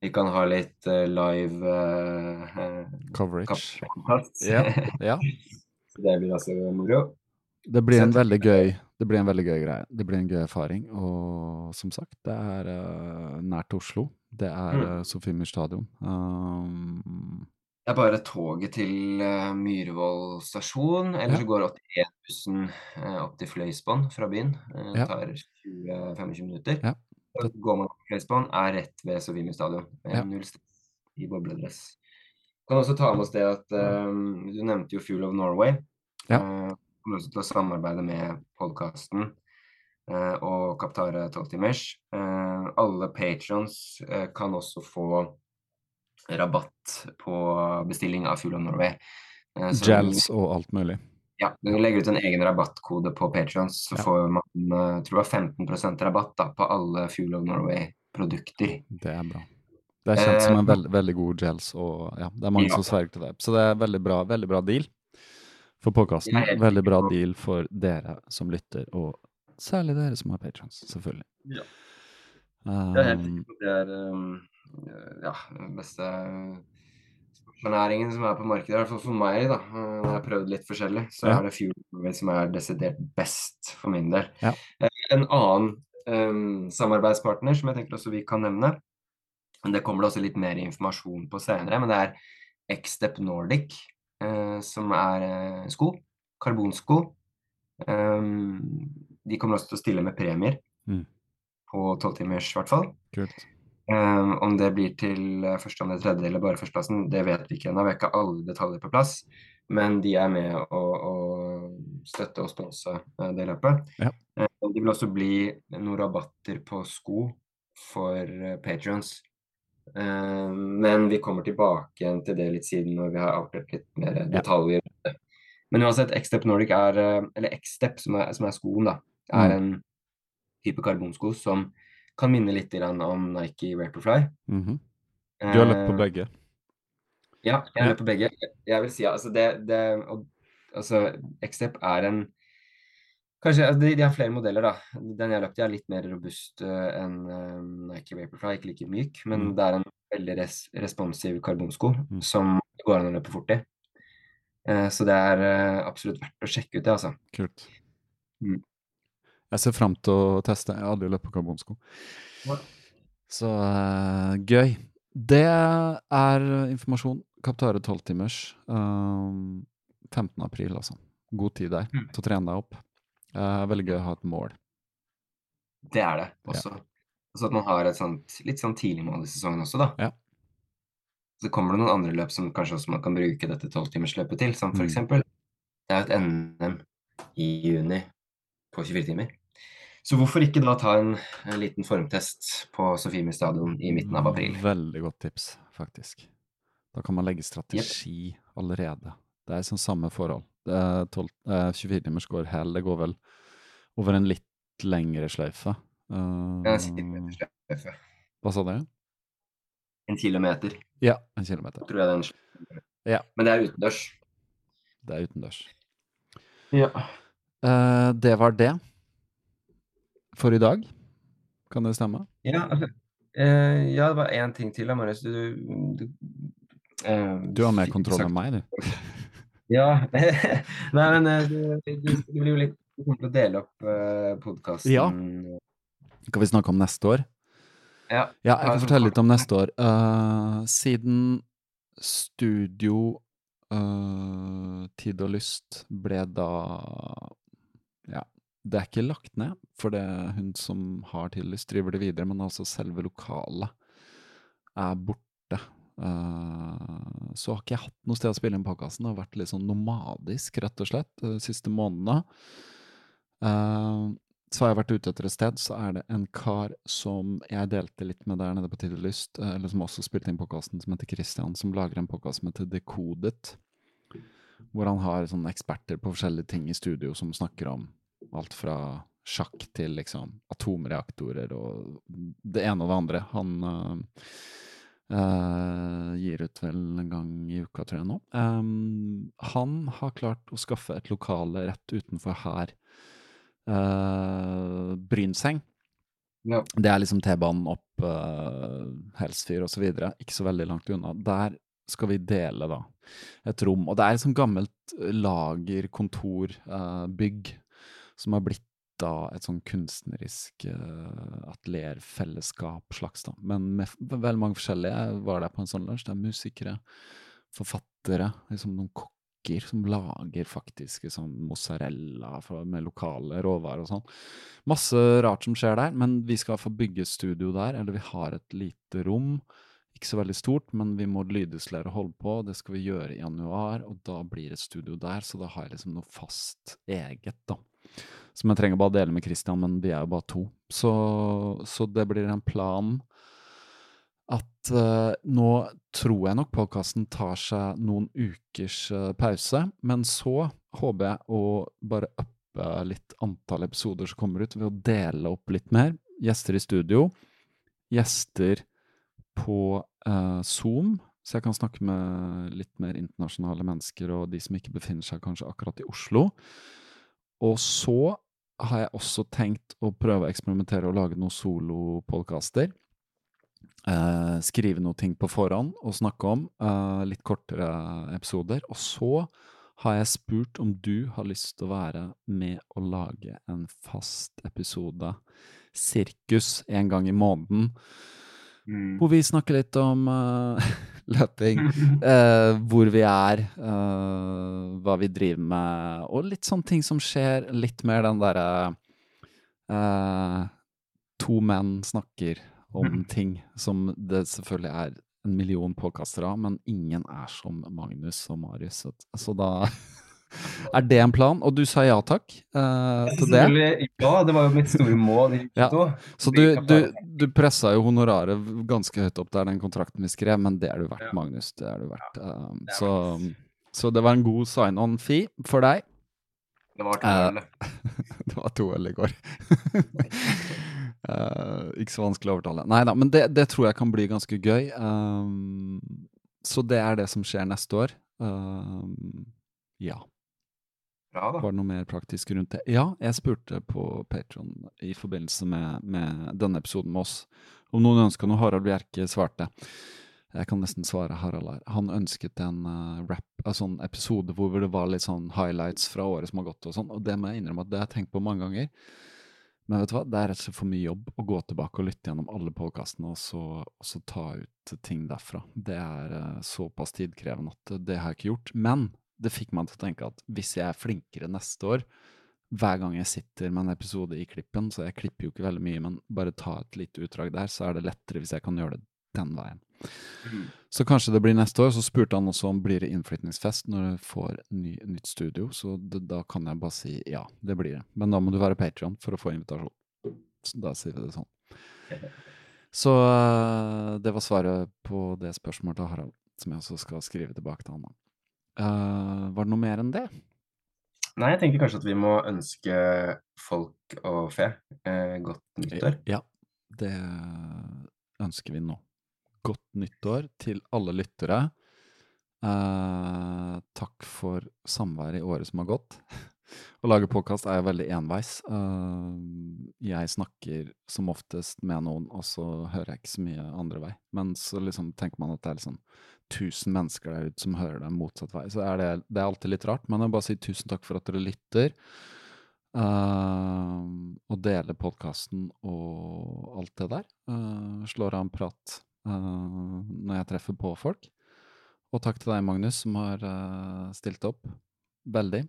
Vi kan ha litt eh, live eh, eh, Coverage. Ja. Så det blir altså moro. Det blir en veldig gøy Det blir en veldig gøy greie. Det blir en gøy erfaring. Og som sagt, det er eh, nært Oslo. Det er Mm. Sofiemyr stadion. Um, Det er bare toget til uh, Myhrvold stasjon, eller Ja. så går 81-bussen uh, opp til Fløysbånd fra byen. Uh, Ja. tar 20-25 minutter. Ja. Så går man til Fløysbånd, er rett ved Sofiemyr stadion. Med Ja. null stress i bobledress. Kan også ta med oss det at uh, du nevnte jo Fuel of Norway. Ja. Uh, kommer også til å samarbeide med podkasten uh, og Kaptare 12-timers. Uh, alle patrons kan også få rabatt på bestilling av Fuel of Norway. Uh, så Gels og alt mulig. ja, du legger ut en egen rabattkode på Patreon, så Ja. får man uh, tror jeg 15% rabatt da, på alle Fuel of Norway-produkter. Det er bra. Det er kjent som en Eh, veld, veldig god gels, og ja, det er mange Ja. som sverger til det. Så det er veldig bra, veldig bra deal for podkasten. Veldig bra deal for dere som lytter, og særlig dere som har patrons, selvfølgelig. Ja. Jeg er helt sikker på at det er um, ja, den beste næringen som er på markedet, i hvert fall for meg. da. Uh, Jeg har prøvd litt forskjellig, så Ja. er det Fuel som er desidert best for min del. Ja. Eh, En annen um, samarbeidspartner som jeg tenker også vi kan nevne, det kommer det også litt mer informasjon på senere, men det er Xtep Nordic, uh, som er uh, sko. Karbonsko. Um, de kommer også til å stille med premier Mm. på tolvtimers, i hvert fall. kult. Um, om det blir til eh, første, andre, tredje eller bare førsteplassen, det vet vi ikke ennå. Vi har ikke alle detaljer på plass. Men de er med å, å støtte og sponse eh, det løpet. Ja. Um, Det vil også bli noen rabatter på sko for patrons. patrions. Eh, men vi kommer tilbake igjen til det litt siden når vi har avklart litt mer Ja. detaljer. Men uansett, X-Step Nordic er, eller Xstep, som som er skoen, da, er Mm. en type karbonsko som kan minne litt om Nike Vaporfly. -hmm. Du har løpt på Eh, begge. Ja, jeg har løpt på begge. Jeg vil si altså det, det Altså, Xtep er en Kanskje altså, de, de har flere modeller, da. Den jeg løpte i, er litt mer robust uh, enn uh, Nike Vaporfly. Ikke like myk, men Mm. det er en veldig res responsiv karbonsko Mm. som går an å løpe fort i. Uh, så det er absolutt verdt å sjekke ut, det, altså. Kult. Mm. Jeg ser fram til å teste. Jeg har aldri løpt på karbonsko. Ja. Så uh, gøy. Det er informasjon. Kaptare 12-timers. Um, 15. april, altså. God tid der Mm. til å trene deg opp. Uh, veldig gøy å ha et mål. Det er det også. Så at man har et sånt litt sånn tidlig mål i sesongen også, da. Ja. Så kommer det noen andre løp som kanskje også man kan bruke dette tolvtimersløpet til, som for Mm. eksempel Det er jo et NM i juni på 24 timer. Så hvorfor ikke da ta en, en liten formtest på Sofiemyr stadion i midten av april? Veldig godt tips, faktisk. Da kan man legge strategi allerede. Det er sånn samme forhold. Det er 12, eh, 24 timers går hell. Det går vel over en litt lengre sløyfe. En kilometer sløyfe. hva sa du? En kilometer, Ja, en kilometer. tror jeg den Ja. Men det er utendørs. Det er utendørs. Ja. Eh, det var det for i dag. Kan det stemme? Ja, altså, eh, ja, det var én ting til, Marius. Du, du, eh, Du har mer kontroll enn meg, du. Ja. Nei, men eh, du, du, blir jo litt Du kommer til å dele opp uh, podkasten Ja. Skal vi snakke om neste år? ja. Ja, jeg kan fortelle litt om neste år. Uh, siden Studio uh, Tid og Lyst ble da det er ikke lagt ned, for det er hun som har tillyst, driver det videre, men altså selve lokalet er borte. Uh, så har ikke jeg hatt noe sted å spille inn podkasten. Har vært litt sånn nomadisk, rett og slett, de siste månedene. Uh, så har jeg vært ute etter et sted, så er det en kar som jeg delte litt med der nede på Tidlig Lyst, eh, eller som også spilte inn podkasten, som heter Christian, som lager en podkast som heter Dekodet. Hvor han har sånne eksperter på forskjellige ting i studio som snakker om alt fra sjakk til liksom atomreaktorer og det ene og det andre. Han uh, uh, gir ut vel en gang i uka, tror jeg nå. Um, han har klart å skaffe et lokale rett utenfor her. Uh, Brynseng. Ja. Det er liksom T-banen opp uh, Helsfyr osv. Ikke så veldig langt unna. Der skal vi dele da et rom. Og det er et sånt gammelt bygg som har blitt da et sånn kunstnerisk uh, atelierfellesskap slags, da. Men med veldig mange forskjellige. Var der på en sånn lunsj. Det er musikere, forfattere, liksom noen kokker som lager faktisk sånn mozzarella med lokale råvarer og sånn. Masse rart som skjer der, men vi skal få bygge studio der, eller vi har et lite rom. Ikke så veldig stort, men vi må lydisolere og holde på. Det skal vi gjøre i januar, og da blir det studio der, så da har jeg liksom noe fast eget, da. Som jeg trenger bare å dele med Christian, men vi er jo bare to. Så, så det blir en plan at uh, nå tror jeg nok podkasten tar seg noen ukers uh, pause, men så håper jeg å bare uppe litt antall episoder som kommer ut, ved å dele opp litt mer. Gjester i studio, gjester på uh, Zoom, så jeg kan snakke med litt mer internasjonale mennesker og de som ikke befinner seg kanskje akkurat i Oslo. Og så har jeg også tenkt å prøve å eksperimentere og lage noen solopodkaster. Eh, skrive noen ting på forhånd og snakke om. Eh, litt kortere episoder. Og så har jeg spurt om du har lyst til å være med å lage en fast episode, sirkus, en gang i måneden, Mm. hvor vi snakker litt om eh, løping, Uh, hvor vi er, uh, hva vi driver med, og litt sånne ting som skjer. Litt mer den derre uh, To menn snakker om ting, som det selvfølgelig er en million påkaster av, men ingen er som Magnus og Marius. Så, så da er det en plan. Og du sa ja takk uh, til det. Ja, det var jo mitt store mål Ja, Så du, du, du pressa jo honoraret ganske høyt opp der, den kontrakten vi skrev, men det er du verdt, Ja. Magnus. Det er du verdt. Um, det er så, så det var en god sign-on-fee for deg. Det var to Eh, øl, det. var to øl i går. Eh, ikke så vanskelig å overtale. Nei da, men det, det tror jeg kan bli ganske gøy. Um, så det er det som skjer neste år. Um, ja. Bra, da. Var det noe mer praktisk rundt det? Ja, jeg spurte på Patron i forbindelse med, med denne episoden med oss om noen ønska noe. Harald Bjerke svarte. Jeg kan nesten svare Harald her. Han ønsket en uh, rap, en sånn episode hvor det var litt sånn highlights fra året som har gått og sånn, og det må jeg innrømme at det har jeg tenkt på mange ganger. Men vet du hva, det er rett og slett for mye jobb å gå tilbake og lytte gjennom alle podkastene og, og så ta ut ting derfra. Det er uh, såpass tidkrevende at det har jeg ikke gjort. Men det fikk meg til å tenke at hvis jeg er flinkere neste år, hver gang jeg sitter med en episode i klippen, så jeg klipper jo ikke veldig mye, men bare ta et lite utdrag der, så er det lettere hvis jeg kan gjøre det den veien. Så kanskje det blir neste år. Så spurte han også om blir det innflytningsfest når du får ny, nytt studio. Så det, da kan jeg bare si ja, det blir det. Men da må du være Patrion for å få invitasjon. Så da sier vi det sånn. Så øh, det var svaret på det spørsmålet til Harald, som jeg også skal skrive tilbake til han. Eh, var det noe mer enn det? Nei, jeg tenker kanskje at vi må ønske folk og fe eh, godt nyttår. Ja, det ønsker vi nå. Godt nyttår til alle lyttere. Eh, takk for samværet i året som har gått. Å lage podkast er jo veldig enveis. Eh, jeg snakker som oftest med noen, og så hører jeg ikke så mye andre vei. Men så liksom tenker man at det er litt liksom 1000 mennesker der ute som hører deg motsatt vei. Så er det, det er alltid litt rart. Men jeg vil bare si tusen takk for at dere lytter. Uh, og deler podkasten og alt det der. Uh, slår av en prat uh, når jeg treffer på folk. Og takk til deg, Magnus, som har stilt opp. Veldig.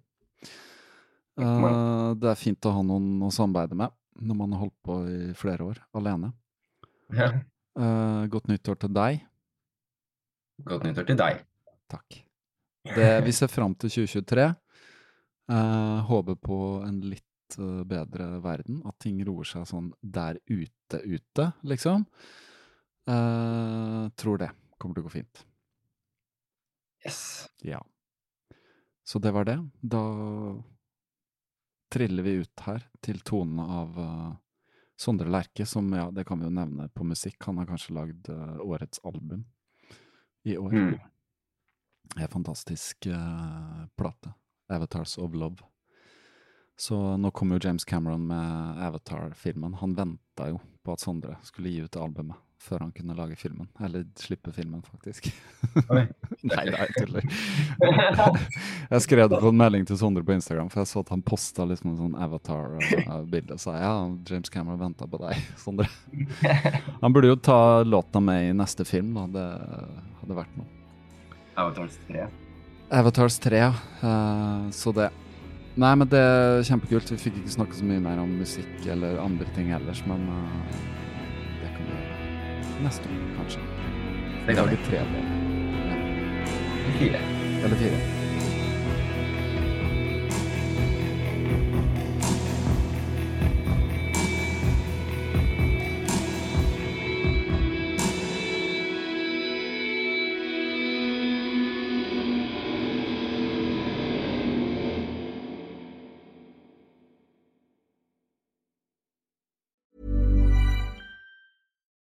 Det er fint å ha noen å samarbeide med når man har holdt på i flere år alene. Ja. Godt nyttår til deg. Godt nyttår til deg. Takk. Det, vi ser fram til 2023. Uh, håper på en litt eh, bedre verden. At ting roer seg sånn der ute, ute, liksom. Uh, tror det kommer til å gå fint. Yes. Ja. Så det var det. Da triller vi ut her til tonene av eh, Sondre Lerche, som, ja, det kan vi jo nevne på musikk. Han har kanskje lagd eh, årets album i år. Mm. En fantastisk uh, plate. 'Avatars of Love'. Så nå kommer jo James Cameron med Avatar-filmen. Han venta jo på at Sondre skulle gi ut albumet før han kunne lage filmen. Eller slippe filmen, faktisk. Nei, nei, jeg tuller. jeg skrev det på en melding til Sondre på Instagram, for jeg så at han posta liksom en sånn Avatar-bilde. Så sa, ja, James Cameron venta på deg, Sondre. Han burde jo ta låta med i neste film, da. Det hadde vært noe. Avatars 3. Avatars 3, ja. Eh, så det Nei, men det er kjempekult. Vi fikk ikke snakke så mye mer om musikk eller andre ting ellers, men eh, neste år, kanskje. Det kan vi. Lage tre på. Ja. Fire. Eller fire.